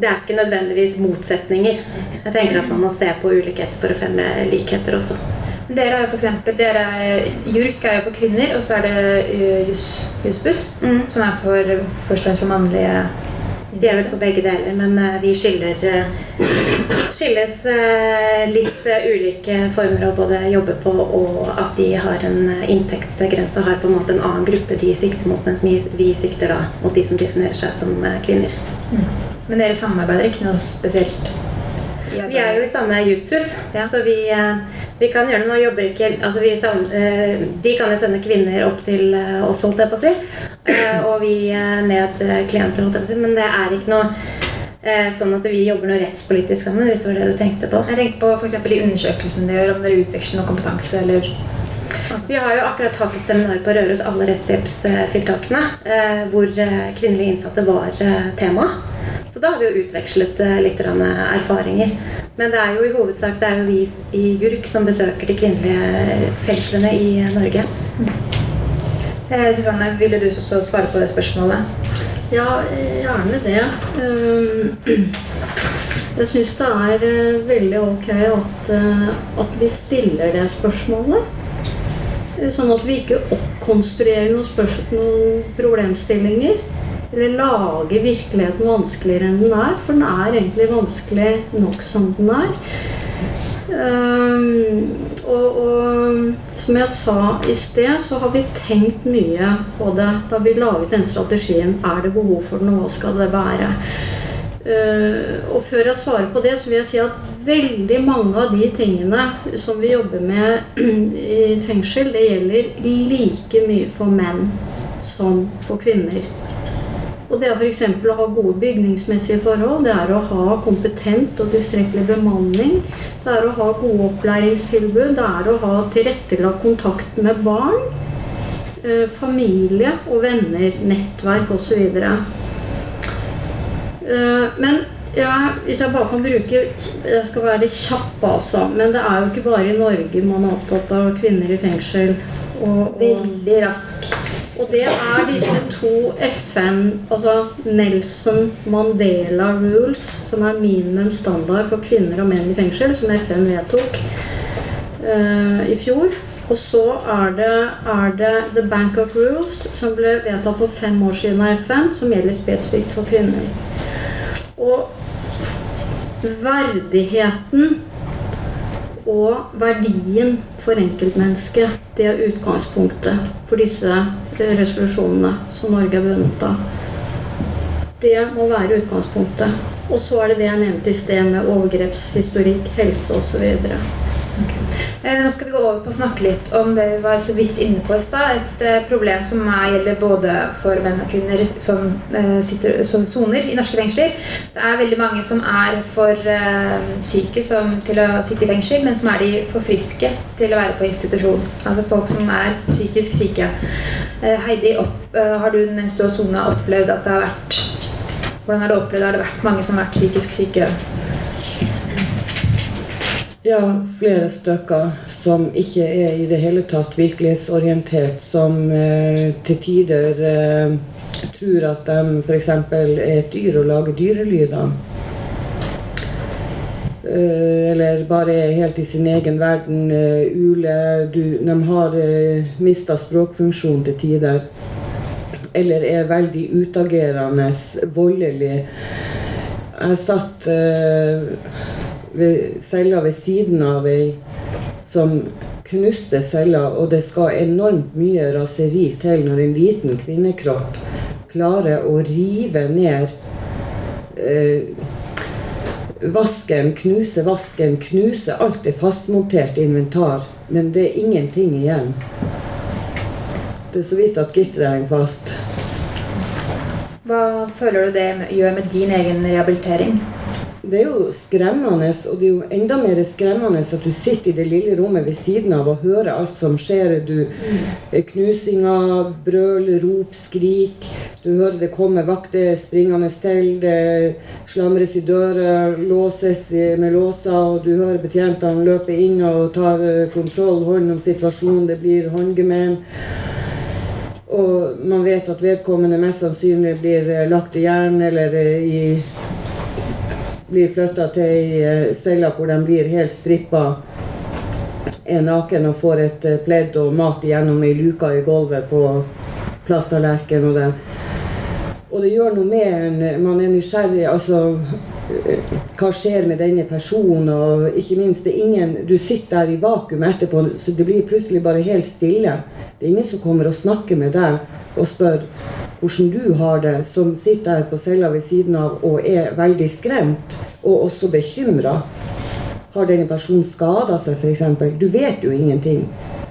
det er ikke nødvendigvis motsetninger. Jeg tenker at man må se på ulikheter for å fremme likheter også. Dere har jo eksempel, dere er, JURK er jo for kvinner, og så er det uh, Jus, Jussbuss, Mm. som er for, først og fremst for mannlige De er vel for begge deler, men eh, vi skiller eh, skilles eh, litt ulike former å både jobbe på, og at de har en inntektsgrense og har på en måte en annen gruppe de sikter mot, mens vi, sikter da mot de som definerer seg som kvinner. Men dere samarbeider ikke noe spesielt? Vi er jo i samme jushus, Ja. så vi, eh, vi kan gjøre noe. Jobber ikke altså vi sam, eh, De kan jo sende kvinner opp til eh, oss, holdt jeg på å si. Og vi ned klienter, holdt jeg på å si. Men det er ikke noe sånn at vi jobber noe rettspolitisk sammen, hvis det var det du tenkte på. Jeg tenkte på eksempel i undersøkelsen dere gjør, om dere utveksler noe kompetanse eller Vi har jo akkurat hatt et seminar på Røros, alle rettshjelpstiltakene, eh, hvor eh, kvinnelige innsatte var eh, tema. Så da har vi jo utvekslet litt erfaringer. Men det er jo i hovedsak det er jo vi i JURK som besøker de kvinnelige fengslene i Norge. Susanne, ville du også svare på det spørsmålet? Ja, gjerne det. Jeg syns det er veldig ok at, at vi stiller det spørsmålet. Eh, Sånn at vi ikke oppkonstruerer noen, spørsmål, noen problemstillinger. Eller lager virkeligheten vanskeligere enn den er. For den er egentlig vanskelig nok som den er. Um, og, og som jeg sa i sted, så har vi tenkt mye på det da vi laget den strategien. Er det behov for den, og hva skal det være? Uh, og før jeg svarer på det, så vil jeg si at veldig mange av de tingene som vi jobber med i fengsel, det gjelder like mye for menn som for kvinner. Og det er f.eks. å ha gode bygningsmessige forhold, det er å ha kompetent og tilstrekkelig bemanning, det er å ha gode opplæringstilbud, det er å ha tilrettelagt kontakt med barn, eh, familie og venner, nettverk osv. Eh, Men ja, hvis jeg bare kan bruke Jeg skal være kjapp, altså. Men det er jo ikke bare i Norge man er opptatt av kvinner i fengsel. Og, og Veldig rask. Og det er disse to FN, altså Nelson Mandela Rules, som er minimum standard for kvinner og menn i fengsel, som FN vedtok uh, i fjor. Og så er det, er det The Bangkok Rules, som ble vedtatt for fem år siden av FN, som gjelder spesifikt for kvinner. Og verdigheten og verdien for enkeltmennesket, det er utgangspunktet for disse eh, resolusjonene som Norge er bundet av. Det må være utgangspunktet. Og så er det det jeg nevnte i sted med overgrepshistorikk, helse osv. Eh, Nå skal vi gå over på å snakke litt om det vi var så vidt inne på i stad. Et eh, problem som er, gjelder både for menn og kvinner som eh, sitter som soner i norske fengsler. Det er veldig mange som er for syke som, til å sitte i fengsel, men som er de for friske til å være på institusjon. Altså folk som er psykisk syke. Heidi, opp, har du mens du har sona opplevd at det har vært Hvordan har du opplevd Har det vært mange som har vært psykisk syke? Ja, flere stykker som ikke er i det hele tatt virkelighetsorientert, som eh, til tider eh, tror at de f.eks. er et dyr og lager dyrelyder. Eh, eller bare er helt i sin egen verden. Eh, ule, du, de har eh, mista språkfunksjon til tider. Eller er veldig utagerende, voldelig. Jeg satt eh, ved cella ved siden av ei som knuste cella, og det skal enormt mye raseri til når en liten kvinnekropp klarer å rive ned eh, vasken, knuse vasken, knuse alt det fastmonterte inventar, men det er ingenting igjen. Det er så vidt at gitteret henger fast. Hva føler du det gjør med din egen rehabilitering? Det er jo skremmende, og det er jo enda mer skremmende at du sitter i det lille rommet ved siden av og hører alt som skjer. Du eh, Knusinger, brøl, rop, skrik. Du hører det kommer vakter springende til. Det slamres i dører, låses med låser, og du hører betjentene løpe inn og ta eh, kontroll, hånd om situasjonen. Det blir håndgemen. Og man vet at vedkommende mest sannsynlig blir eh, lagt i jern eller i blir flytta til ei eh, celle hvor de blir helt strippa, er naken og får et eh, pledd og mat gjennom ei luke i gulvet på plasttallerken. Og, det. og det gjør noe med en. Man er nysgjerrig. Altså eh, hva skjer med denne personen? Og ikke minst, det er ingen Du sitter der i vakuum etterpå, så det blir plutselig bare helt stille. Det er ingen som kommer og snakker med deg og spør hvordan du har det, som sitter her på cella ved siden av og er veldig skremt og også bekymra. Har denne personen skada seg, f.eks.? Du vet jo ingenting.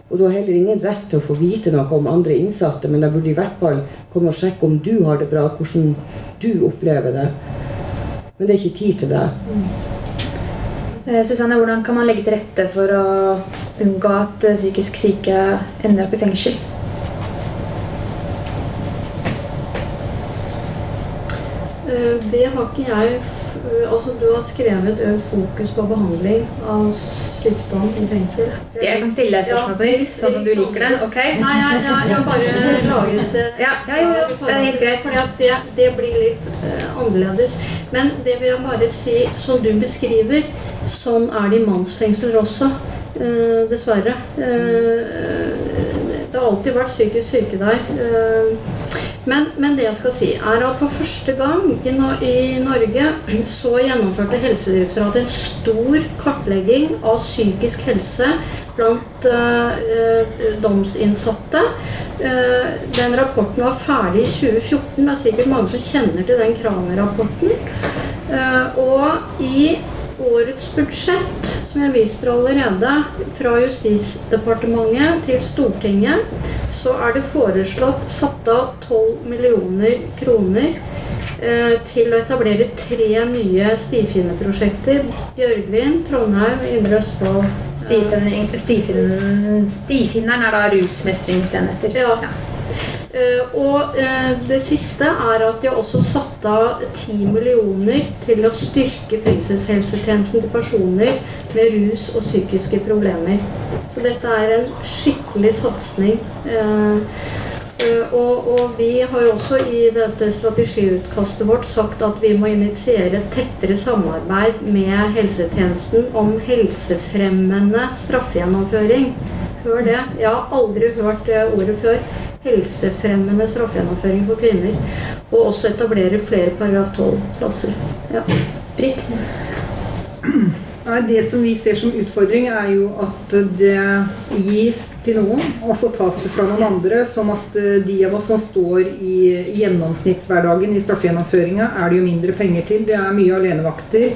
Og du har heller ingen rett til å få vite noe om andre innsatte, men de burde i hvert fall komme og sjekke om du har det bra, hvordan du opplever det. Men det er ikke tid til det. Eh, Susanne, hvordan kan man legge til rette for å unngå at eh, psykisk syke ender opp i fengsel? Det har ikke jeg eh, Altså, du har skrevet økt fokus på behandling av sykdom i fengsel. Jeg kan stille deg spørsmål på nytt, sånn som du liker det. ok? Nei, jeg, jeg, jeg bare laget eh, Ja, ja, ja, ja, det er helt greit. Fordi at det, det blir litt uh, annerledes. Men det vil jeg bare si, som du beskriver, sånn er det i mannsfengsler også. Uh, dessverre. Uh, det har alltid vært psykisk syke der. Men, men det jeg skal si, er at for første gang i, no i Norge så gjennomførte Helsedirektoratet en stor kartlegging av psykisk helse blant eh, domsinnsatte. Eh, den rapporten var ferdig i 2014. Det er sikkert mange som kjenner til den Kraner-rapporten. Og i årets budsjett, som jeg viste allerede, fra Justisdepartementet til Stortinget, så er det foreslått satt av 12 millioner kroner eh, til å etablere tre nye stifinnerprosjekter. Bjørgvin, Trondheim, Indre Østfold. Stifin, stifinneren er da rusmestringsenheter. Ja. Eh, og eh, det siste er at de har også satt av 10 millioner til å styrke fengselshelsetjenesten til personer med rus og psykiske problemer. Så dette er en skikkelig satsing. Eh, Eh, og, og, vi har jo også i dette strategiutkastet vårt sagt at vi må initiere tettere samarbeid med helsetjenesten om helsefremmende straffegjennomføring. Hør det. Jeg har aldri hørt det ordet før. Helsefremmende straffegjennomføring for kvinner. Og også etablere flere paragraf 12-plasser. Ja. Britt? Det som vi ser som utfordring, er jo at det gis til noen, og så tas det fra noen andre. Sånn at eh, de av oss som står i gjennomsnittshverdagen i straffegjennomføringa, er det jo mindre penger til. Det er mye alenevakter.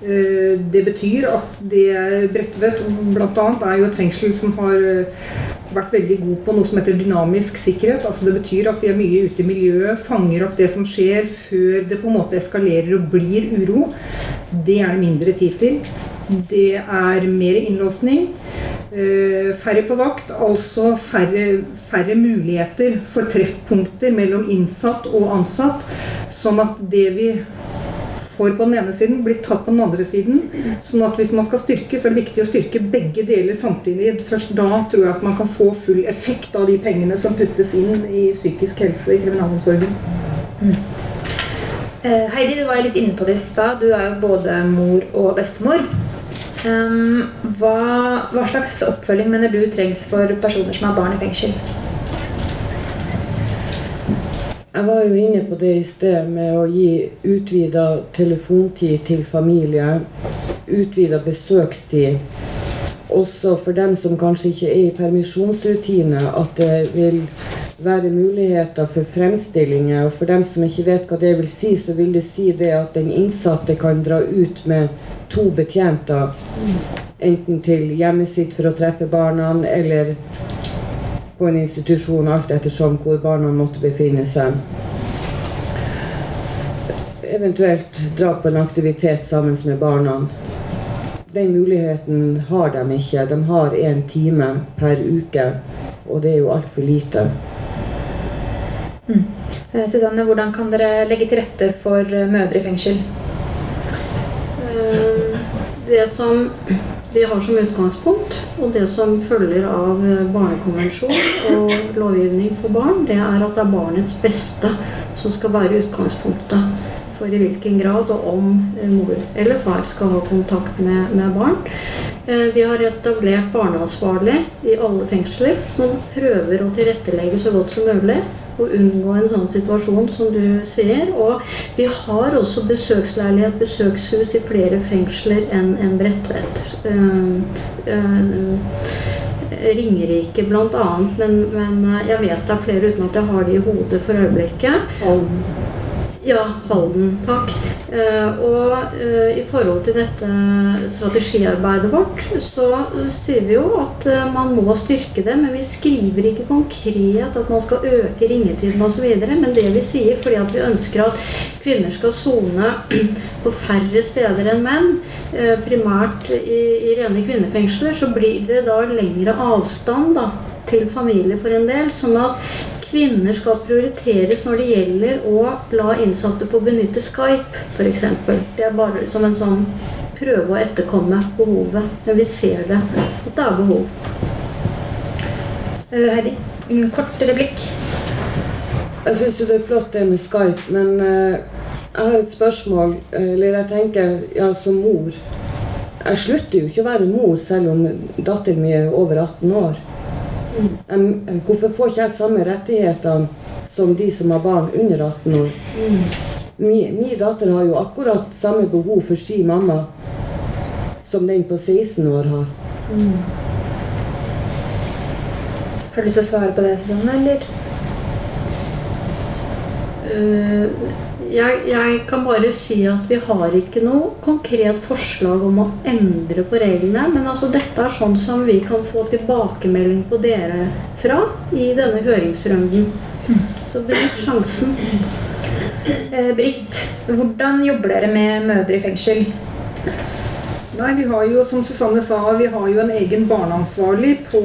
Eh, det betyr at det Bredtvet bl.a. er jo et fengsel som har eh, vært veldig god på noe som heter dynamisk sikkerhet. Altså Det betyr at vi er mye ute i miljøet, fanger opp det som skjer før det på en måte eskalerer og blir uro. Det er det mindre tid til. Det er mer innlåsning. Eh, færre på vakt, altså færre, færre, muligheter for treffpunkter mellom innsatt og ansatt. Sånn at det vi får på den ene siden, blir tatt på den andre siden. Sånn at hvis man skal styrke, så er det viktig å styrke begge deler samtidig. Først da tror jeg at man kan få full effekt av de pengene som puttes inn i psykisk helse i kriminalomsorgen. Mm. Eh, Heidi, du var litt inne på det i stad. Du er jo både mor og bestemor. Um, hva, hva, slags oppfølging mener du trengs for personer som har barn i fengsel? Jeg var jo inne på det i sted med å gi utvida telefontid til familie. Utvida besøkstid. Også for dem som kanskje ikke er i permisjonsrutine, at det vil være muligheter for fremstillinger. Og for dem som ikke vet hva det vil si, så vil det si det at den innsatte kan dra ut med to betjenter. Enten til hjemmet sitt for å treffe barna, eller på en institusjon, alt ettersom hvor barna måtte befinne seg. Eventuelt dra på en aktivitet sammen med barna. Den muligheten har de ikke. De har én time per uke, og det er jo altfor lite. Mm. Eh, Susanne, hvordan kan dere legge til rette for mødre i fengsel? Eh, det som vi har som utgangspunkt, og det som følger av barnekonvensjon og lovgivning for barn, det er at det er barnets beste som skal være utgangspunktet for i hvilken grad og om mor eller far skal ha kontakt med, med barn. Vi har etablert barneansvarlig i alle fengsler, som prøver å tilrettelegge så godt som mulig å unngå en sånn situasjon som du sier. Og vi har også besøksleilighet, besøkshus i flere fengsler enn en Bredtvet. Uh, uh, Ringerike bl.a., men, men jeg vet det er flere uten at jeg har det i hodet for øyeblikket. Ja, Halden. Takk. Uh, og uh, i forhold til dette strategiarbeidet vårt, så sier vi jo at uh, man må styrke det. Men vi skriver ikke konkret at man skal øke ringetiden osv. Men det vi sier fordi at vi ønsker at kvinner skal sone på færre steder enn menn, primært i, i rene kvinnefengsler, så blir det da lengre avstand da, til familie for en del. sånn at Kvinner skal prioriteres når det gjelder å la innsatte få benytte Skype, f.eks. Det er bare som en sånn prøve å etterkomme behovet. Men vi ser det, at det er behov. Uh, Heidi, en kort replikk. Jeg syns jo det er flott det med Skype, men uh, jeg har et spørsmål. Eller jeg tenker, ja, som mor Jeg slutter jo ikke å være mor selv om datteren min er over 18 år. Um, hvorfor får ikke jeg samme rettigheter som de som har barn under 18 år? Min, min datter har jo akkurat samme behov for sin mamma som den på 16 år har. Mm. Har du lyst til å svare på det, Susanne, eller? Uh, jeg, jeg, kan bare si at vi har ikke noe konkret forslag om å endre på reglene. Men altså dette er sånn som vi kan få tilbakemelding på dere fra i denne høringsrunden. Så benytt sjansen. Eh, Britt, hvordan jobber dere med mødre i fengsel? Nei, vi har jo, som Susanne sa, vi har jo en egen barneansvarlig på,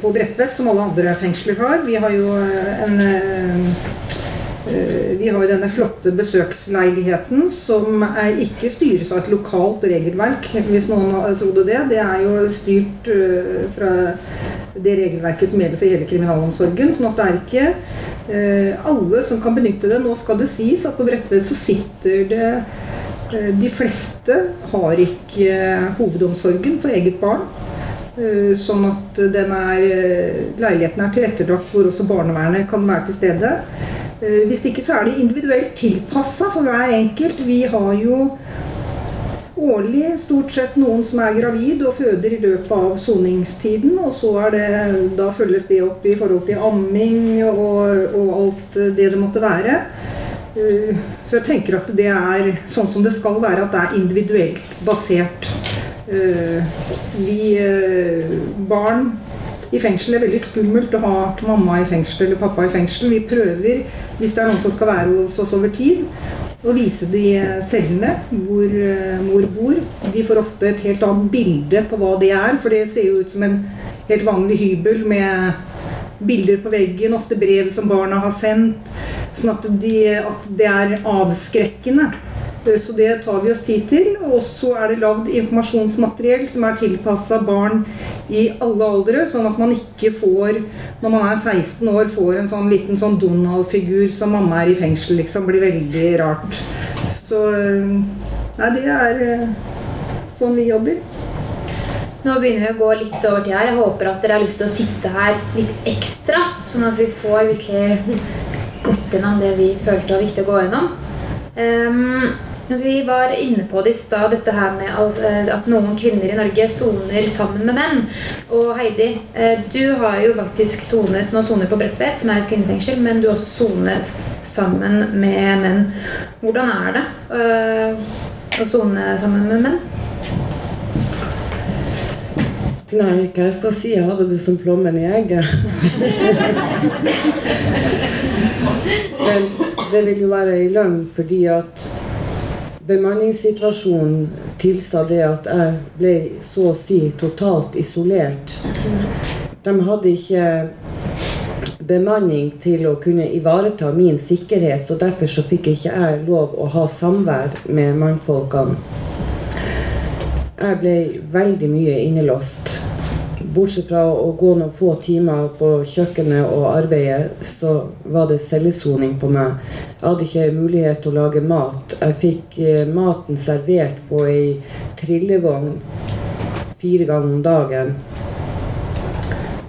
på Bredtvet, som alle andre fengsler har. Vi har jo en Eh, vi har jo denne flotte besøksleiligheten som ikke styres av et lokalt regelverk, hvis noen trodde det. Det er jo styrt eh, fra det regelverket som gjelder for hele kriminalomsorgen. sånn at det er ikke eh, alle som kan benytte det. Nå skal det sies at på Bredtvet så sitter det eh, De fleste har ikke eh, hovedomsorgen for eget barn. Eh, sånn at er, eh, leiligheten er tilrettelagt hvor også barnevernet kan være til stede. Eh, hvis ikke så er det individuelt tilpassa for hver enkelt. Vi har jo årlig stort sett noen som er gravid og føder i løpet av soningstiden. Og så det, da følges det opp i forhold til amming og, og alt det det måtte være. Uh, Så jeg tenker at det er sånn som det skal være, at det er individuelt basert. Uh, Vi barn i fengsel er veldig skummelt å ha mamma i fengsel eller pappa i fengsel. Vi prøver, hvis det er noen som skal være hos oss over tid, å vise de cellene hvor eh, mor bor. De får ofte et helt annet bilde på hva det er, for det ser jo ut som en helt vanlig hybel med bilder på veggen, ofte brev som barna har sendt. Sånn at, de, at det er avskrekkende. Eh, Så det tar vi oss tid til. Og så er det lagd informasjonsmateriell som er tilpassa barn i alle aldre, sånn at man ikke får, når man er 16 år, får en sånn liten sånn Donald-figur som mamma er i fengsel, liksom. Blir veldig rart. Så eh, Nei, det er eh, sånn vi jobber. Nå begynner vi å gå litt over tid her. Jeg håper at dere har lyst til å sitte her litt ekstra, sånn at vi får virkelig gått gjennom det vi følte var viktig å gå gjennom. Ehm, vi var inne på det i stad, dette her med eh, at noen kvinner i Norge soner sammen med menn. Og Heidi, eh, du har jo faktisk sonet Nå soner på Bredtvet, som er et kvinnefengsel, men du har også sonet sammen med menn. Hvordan er det eh, å sone sammen med menn? Nei, hva jeg skal si? Jeg hadde det som plommen i egget. Men det vil jo være i løgn fordi at bemanningssituasjonen tilsa det at jeg ble så å si totalt isolert. De hadde ikke bemanning til å kunne ivareta min sikkerhet, så derfor så fikk ikke jeg lov å ha samvær med mannfolkene. Jeg ble veldig mye innelåst. Bortsett fra å gå noen få timer på kjøkkenet og arbeide, så var det cellesoning på meg. Jeg hadde ikke mulighet til å lage mat. Jeg fikk eh, maten servert på ei trillevogn fire ganger om dagen.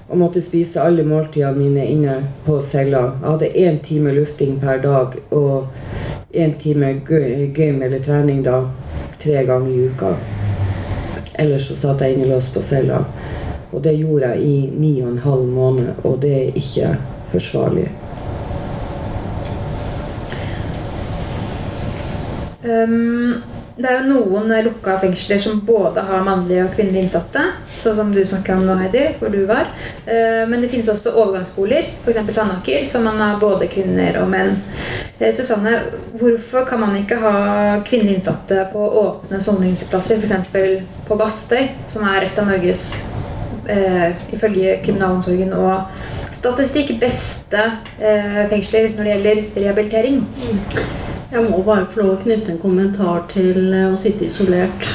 Og måtte spise alle måltidene mine inne på cella. Jeg hadde én time lufting per dag og én time gym eller trening da tre ganger i uka. Ellers så satt jeg innelåst på cella. Og det gjorde jeg i ni og en halv måned, og det er ikke forsvarlig. Um, det er jo noen lukka fengsler som både har mannlige og kvinnelige innsatte. Sånn som du snakka om nå, Heidi, hvor du var. Uh, men det finnes også overgangsboliger, f.eks. Sandaker, som man har både kvinner og menn. Uh, Susanne, hvorfor kan man ikke ha kvinnelige innsatte på åpne soningsplasser, f.eks. på Bastøy, som er et av Norges, eh, ifølge kriminalomsorgen og statistikk, beste eh, fengsler når det gjelder rehabilitering? Jeg må bare få lov å knytte en kommentar til eh, å sitte isolert.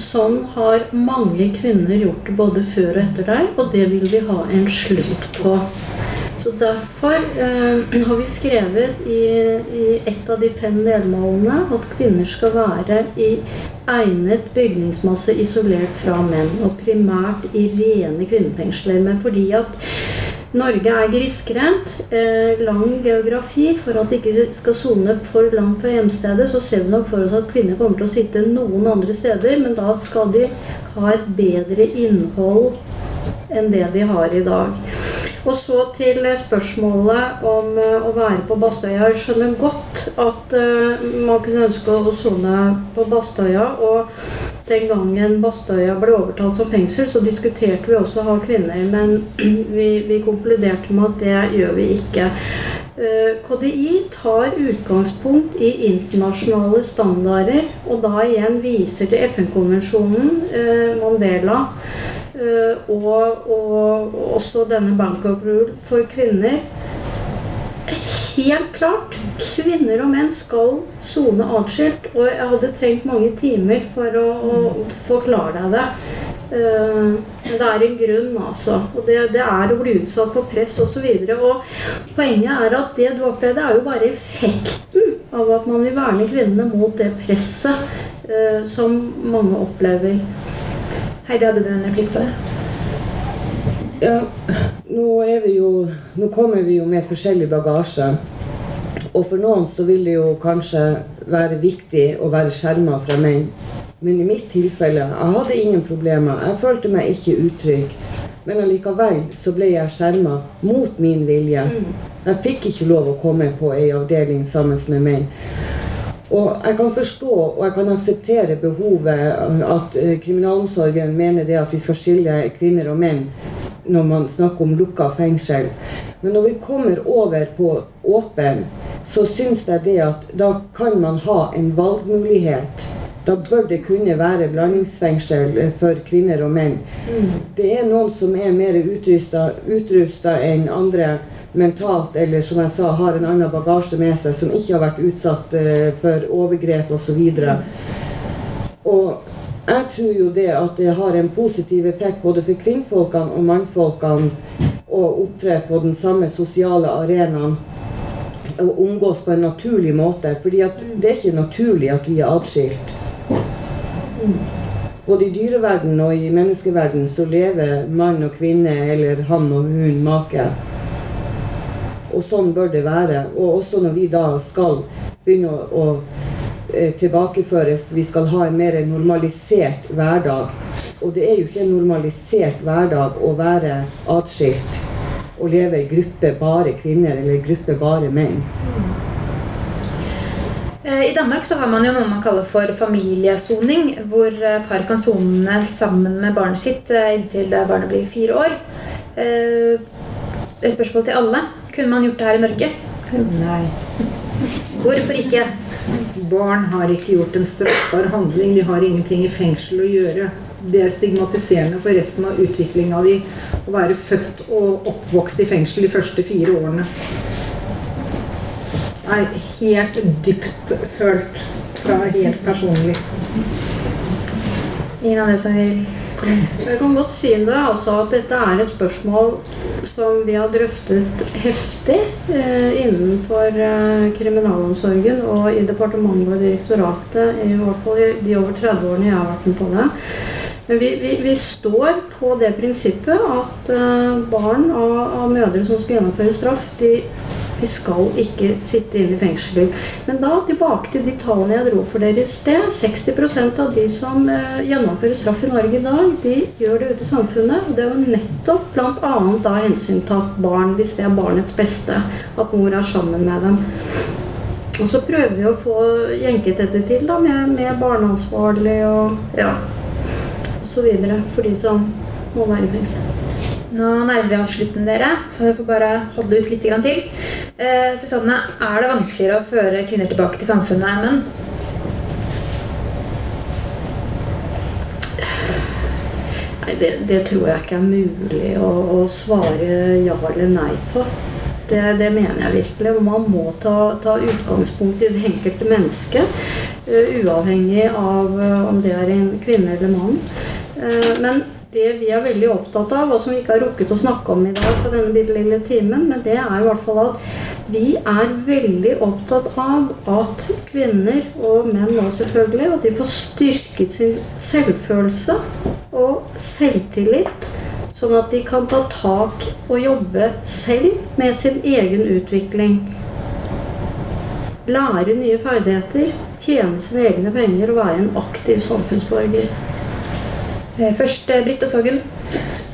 Sånn har mange kvinner gjort det både før og etter deg, og det vil vi ha en slutt på. Så Derfor eh, har vi skrevet i, i et av de fem delmålene at kvinner skal være i egnet bygningsmasse isolert fra menn, og primært i rene kvinnefengsler. Men fordi at Norge er grisgrendt, eh, lang geografi. For at de ikke skal sone for langt fra hjemstedet, så ser vi nok for oss at kvinner kommer til å sitte noen andre steder, men da skal de ha et bedre innhold enn det de har i dag. Og så til spørsmålet om eh, å være på Bastøya. Jeg skjønner godt at eh, man kunne ønske å sone på Bastøya. Og den gangen Bastøya ble overtatt som fengsel, så diskuterte vi også å ha kvinner. Men vi, vi konkluderte med at det gjør vi ikke. Eh, KDI tar utgangspunkt i internasjonale standarder, og da igjen viser til FN-konvensjonen, eh, Mandela, eh, og, og også denne Bank of Rule for kvinner. Helt klart. Kvinner og menn skal sone atskilt. Og jeg hadde trengt mange timer for å, å forklare deg det. Eh, men det er en grunn, altså. Og det, det er å bli utsatt for press osv. Og, så og poenget er at det du opplevde, er jo bare effekten av at man vil verne kvinnene mot det presset eh, som mange opplever. Heidi, hadde du en replikk på det? Ja, nå, er vi jo, nå kommer vi jo med forskjellig bagasje. Og for noen så vil det jo kanskje være viktig å være skjerma fra menn. Men i mitt tilfelle, jeg hadde ingen problemer. Jeg følte meg ikke utrygg. Men allikevel så ble jeg skjerma mot min vilje. Jeg fikk ikke lov å komme på ei avdeling sammen med menn. Og jeg kan forstå og jeg kan akseptere behovet at eh, kriminalomsorgen mener det at vi skal skille kvinner og menn når man snakker om lukka fengsel. Men når vi kommer over på åpen, så syns jeg det at da kan man ha en valgmulighet. Da bør det kunne være blandingsfengsel eh, for kvinner og menn. Det er noen som er mer utrusta enn andre mentalt, eller som jeg sa, har en annen bagasje med seg, som ikke har vært utsatt uh, for overgrep osv. Og, og jeg tror jo det at det har en positiv effekt både for kvinnfolkene og mannfolkene å opptre på den samme sosiale arenaen og omgås på en naturlig måte. fordi det er ikke naturlig at vi er atskilt. Både i dyreverden og i menneskeverden så lever mann og kvinne, eller han og hun, make. Og sånn bør det være. Og også når vi da skal begynne å, å eh, tilbakeføres, vi skal ha en mer normalisert hverdag. Og det er jo ikke en normalisert hverdag å være atskilt og leve i gruppe bare kvinner eller gruppe bare menn. Eh, I Danmark så har man jo noe man kaller for familiesoning, hvor eh, par kan sone sammen med barnet sitt inntil da barnet blir fire år. Et spørsmål til alle. Kunne man gjort det her i Norge? Nei. Hvorfor ikke? Barn har ikke gjort en straffbar handling. De har ingenting i fengsel å gjøre. Det er stigmatiserende for resten av utviklinga di å være født og oppvokst i fengsel de første fire årene. Er helt dypt følt fra helt personlig. Ingen andre som vil Jeg kan godt si det, altså at dette er et spørsmål som vi har drøftet heftig eh, innenfor eh, kriminalomsorgen og i departementet og direktoratet, i hvert fall i de over 30 årene jeg har vært med på det. Men vi, vi, vi står på det prinsippet at eh, barn av, av mødre som skal gjennomføre straff, de vi skal ikke sitte inne i fengsel. Men da tilbake til de tallene jeg dro for dere i sted. 60% av de som eh, gjennomfører straff i Norge i dag, de gjør det ute i samfunnet. Og det er jo nettopp bl.a. da hensyntatt barn, hvis det er barnets beste, at mor er sammen med dem. Og så prøver vi å få jenket dette til da, med, med barneansvarlig og ja, videre for de som må være i fengsel. Nå nærmer vi oss slutten, dere, så dere får bare holde ut litt til. Eh, Susanne, er det vanskeligere å føre kvinner tilbake til samfunnet enn menn? Nei, det, det tror jeg ikke er mulig å, å svare ja eller nei på. Det, det, mener jeg virkelig. Man må ta, ta utgangspunkt i det enkelte mennesket. Uh, uavhengig av uh, om det er en kvinne eller mann. Uh, men det vi er veldig opptatt av, og som vi ikke har rukket å snakke om i dag på denne bitte lille timen, men det er i hvert fall at vi er veldig opptatt av at kvinner, og menn òg selvfølgelig, at de får styrket sin selvfølelse og selvtillit. Sånn at de kan ta tak og jobbe selv med sin egen utvikling. Lære nye ferdigheter, tjene sine egne penger og være en aktiv samfunnsborger. Eh, først eh, Britt og Sågen.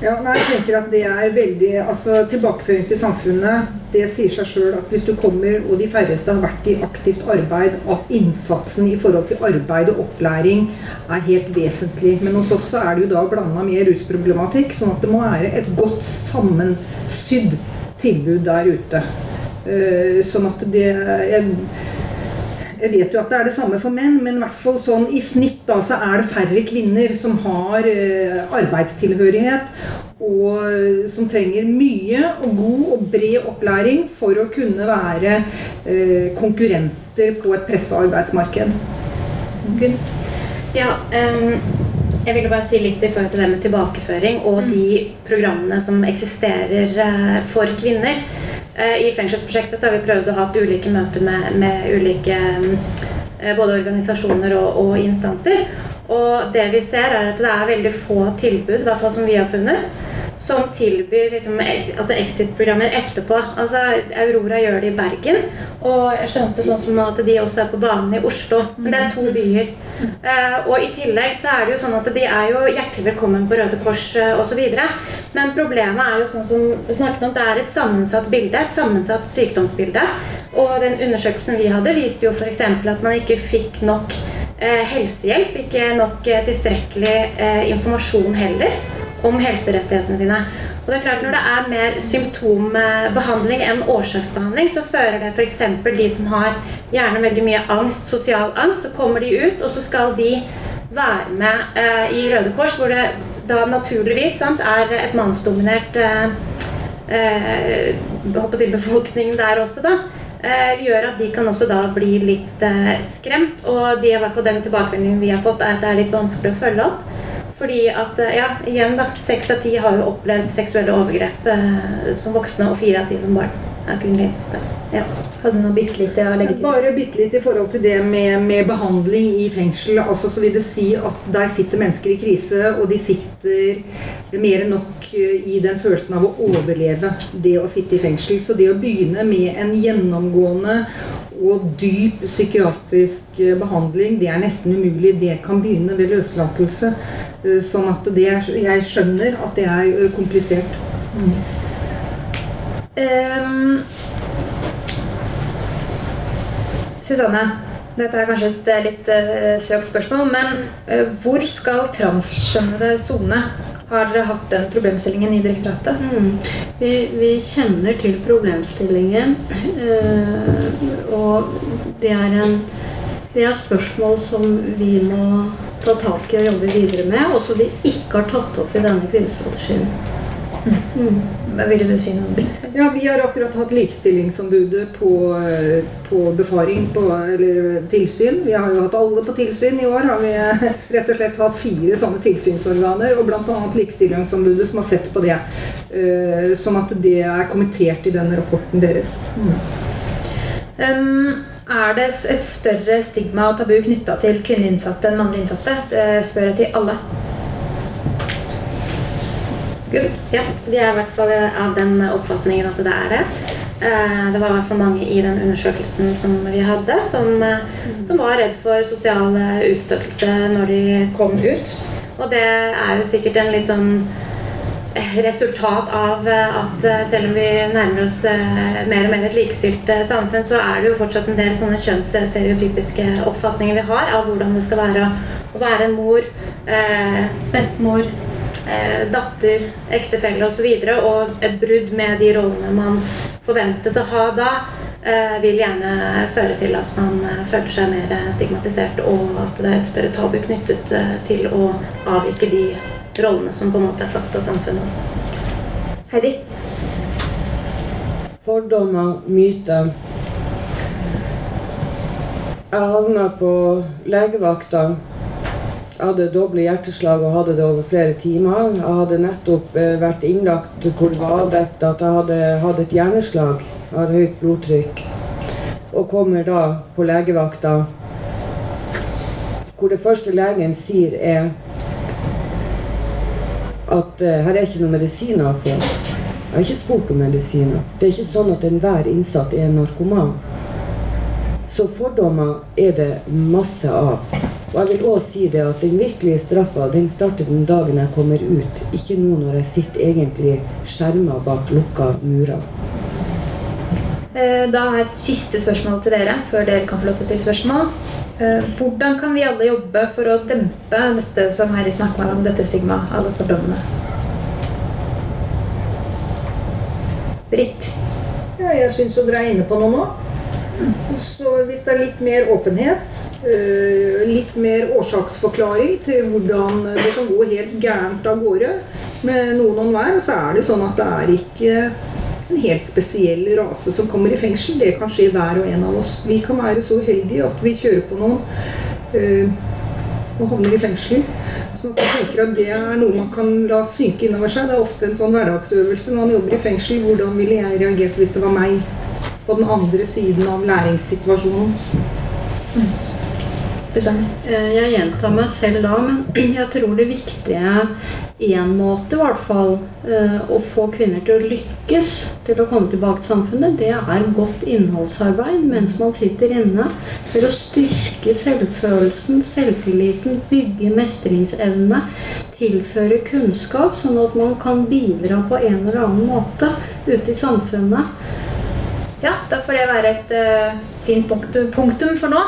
Ja, nei, jeg tenker at det er veldig, altså Tilbakeføring til samfunnet det sier seg sjøl at hvis du kommer, og de færreste har vært i aktivt arbeid, at innsatsen i forhold til arbeid og opplæring er helt vesentlig. Men hos oss er det jo da blanda med rusproblematikk, sånn at det må være et godt sammensydd tilbud der ute. Uh, sånn at det jeg, jeg vet jo at det er det samme for menn, men i hvert fall sånn i snitt da, så er det færre kvinner som har eh, arbeidstilhørighet, og eh, som trenger mye og god og bred opplæring for å kunne være eh, konkurrenter på et pressa arbeidsmarked. Ja, um, Jeg ville bare si litt i forhold til det med tilbakeføring og Mm. de programmene som eksisterer eh, for kvinner. Eh, I fengselsprosjektet har vi prøvd å ha ulike møter med, med ulike eh, både organisasjoner og, og instanser. Og det vi ser, er at det er veldig få tilbud, i hvert fall som vi har funnet, som tilbyr liksom, e- altså exit-programmer etterpå. Altså, Aurora gjør det i Bergen, og jeg skjønte sånn som nå at de også er på banen i Oslo. Men det er to byer. Uh, og i tillegg så er det jo sånn at de er jo hjertelig velkommen på Røde Kors uh, osv. Men problemet er jo sånn som du snakket om, det er et sammensatt bilde, et sammensatt sykdomsbilde. Og den undersøkelsen vi hadde, viste jo f.eks. at man ikke fikk nok uh, helsehjelp, ikke nok uh, tilstrekkelig eh, informasjon heller om helserettighetene sine. Og det er klart Når det er mer symptombehandling enn årsaksbehandling, så fører det f.eks. de som har gjerne veldig mye angst, sosial angst, så kommer de ut, og så skal de være med eh, i Røde Kors, hvor det da naturligvis sant, er et mannsdominert eh, eh, si befolkning der også, da. Eh, gjør at de kan også da bli litt eh, skremt. Og de, i hvert fall den tilbakemeldingen vi har fått, er at det er litt vanskelig å følge opp. Fordi at, eh, ja, igjen da, Seks av ti har jo opplevd seksuelle overgrep eh, som voksne, og fire av ti som barn. Er kvinnelige til. Ja. Hadde du noe bitte lite å legge til? Bare bitte litt i forhold til det med, med behandling i fengsel. altså så vil det si at Der sitter mennesker i krise, og de sitter mer enn nok eh, i den følelsen av å overleve det å sitte i fengsel. Så det å begynne med en gjennomgående og dyp psykiatrisk eh, behandling, det er nesten umulig. Det kan begynne ved løslatelse. Eh, Sånn at det jeg skjønner at det er komplisert. komplisert. Ehm, Susanne, dette er kanskje et eh, litt uh, søkt spørsmål, men uh, hvor skal transkjønnede sone? Har dere hatt den problemstillingen i direktoratet? Mm. Vi, vi kjenner til problemstillingen, uh, og det er, en, det er spørsmål som vi må ta tak i og jobbe videre med, og som vi ikke har tatt opp i denne kvinnestrategien. Mm. Hva Ville du si noe, Britt? Ja, Vi har akkurat hatt likestillingsombudet på, eh, på befaring, på, eller tilsyn. Vi har jo hatt alle på tilsyn. I år har vi eh, rett og slett hatt fire sånne tilsynsorganer, og bl.a. Likestillingsombudet som har sett på det. eh, Sånn at det er kommentert i den rapporten deres. Ehm, er det et større stigma og tabu knytta til kvinneinnsatte enn mannlige innsatte? Det spør jeg til alle. Good. Ja, vi er i hvert fall av den oppfatningen at det er det. Eh, Det var i hvert fall mange i den undersøkelsen som vi hadde, som, eh, som var redd for sosial eh, utstøtelse når de kom ut. Og det er jo sikkert en litt sånn resultat av at selv om vi nærmer oss mer og mer et likestilt samfunn, så er det jo fortsatt en del sånne kjønnsstereotypiske oppfatninger vi har av hvordan det skal være å være en mor, eh, bestemor, eh, datter, ektefelle osv. Og, så og et brudd med de rollene man forventes å ha da, eh, vil gjerne føre til at man eh, føler seg mer eh, stigmatisert, og at det er et større tabu knyttet eh, til å avvike de rollene som på en måte er satt av samfunnet. Heidi? Fordommer, myter. Jeg havna på legevakta. Jeg hadde doble hjerteslag og hadde det over flere timer. Jeg hadde nettopp eh, vært innlagt hvor det var avdekket at jeg hadde hatt et hjerneslag. Jeg har høyt blodtrykk. Og kommer da på legevakta hvor det første legen sier er at eh, her er ikke noe medisiner å få. Jeg har ikke spurt om medisiner. Det er ikke sånn at enhver innsatt er en narkoman. Så fordommer er det masse av. Og jeg vil også si det at den virkelige straffa den starter den dagen jeg kommer ut, ikke nå når jeg sitter egentlig skjerma bak lukka murer. Eh, Da har jeg et siste spørsmål til dere, før dere kan få lov til å stille spørsmål. Eh, Hvordan kan vi alle jobbe for å dempe dette som Heidi snakker om, dette stigmaet, alle fordommene? Britt? Ja, jeg syns dere er inne på noe nå. Så hvis det er litt mer åpenhet, eh, litt mer årsaksforklaring til hvordan det kan gå helt gærent av gårde med noen og enhver, så er det sånn at det er ikke en helt spesiell rase som kommer i fengsel. Det kan skje hver og en av oss. Vi kan være så uheldige at vi kjører på noen eh, og havner i fengsel. Så jeg tenker at Det er noe man kan la synke innover seg. Det er ofte en sånn hverdagsøvelse når man jobber i fengsel. Hvordan ville jeg reagert hvis det var meg på den andre siden av læringssituasjonen? Eh, Jeg gjentar meg selv da, men jeg tror det viktige én måte i hvert fall eh, å få kvinner til å lykkes til å komme tilbake til samfunnet, det er godt innholdsarbeid mens man sitter inne. For å styrke selvfølelsen, selvtilliten, bygge mestringsevne, tilføre kunnskap, sånn at man kan bidra på en eller annen måte ute i samfunnet. Ja, da får det være et uh, fint punktum, punktum for nå.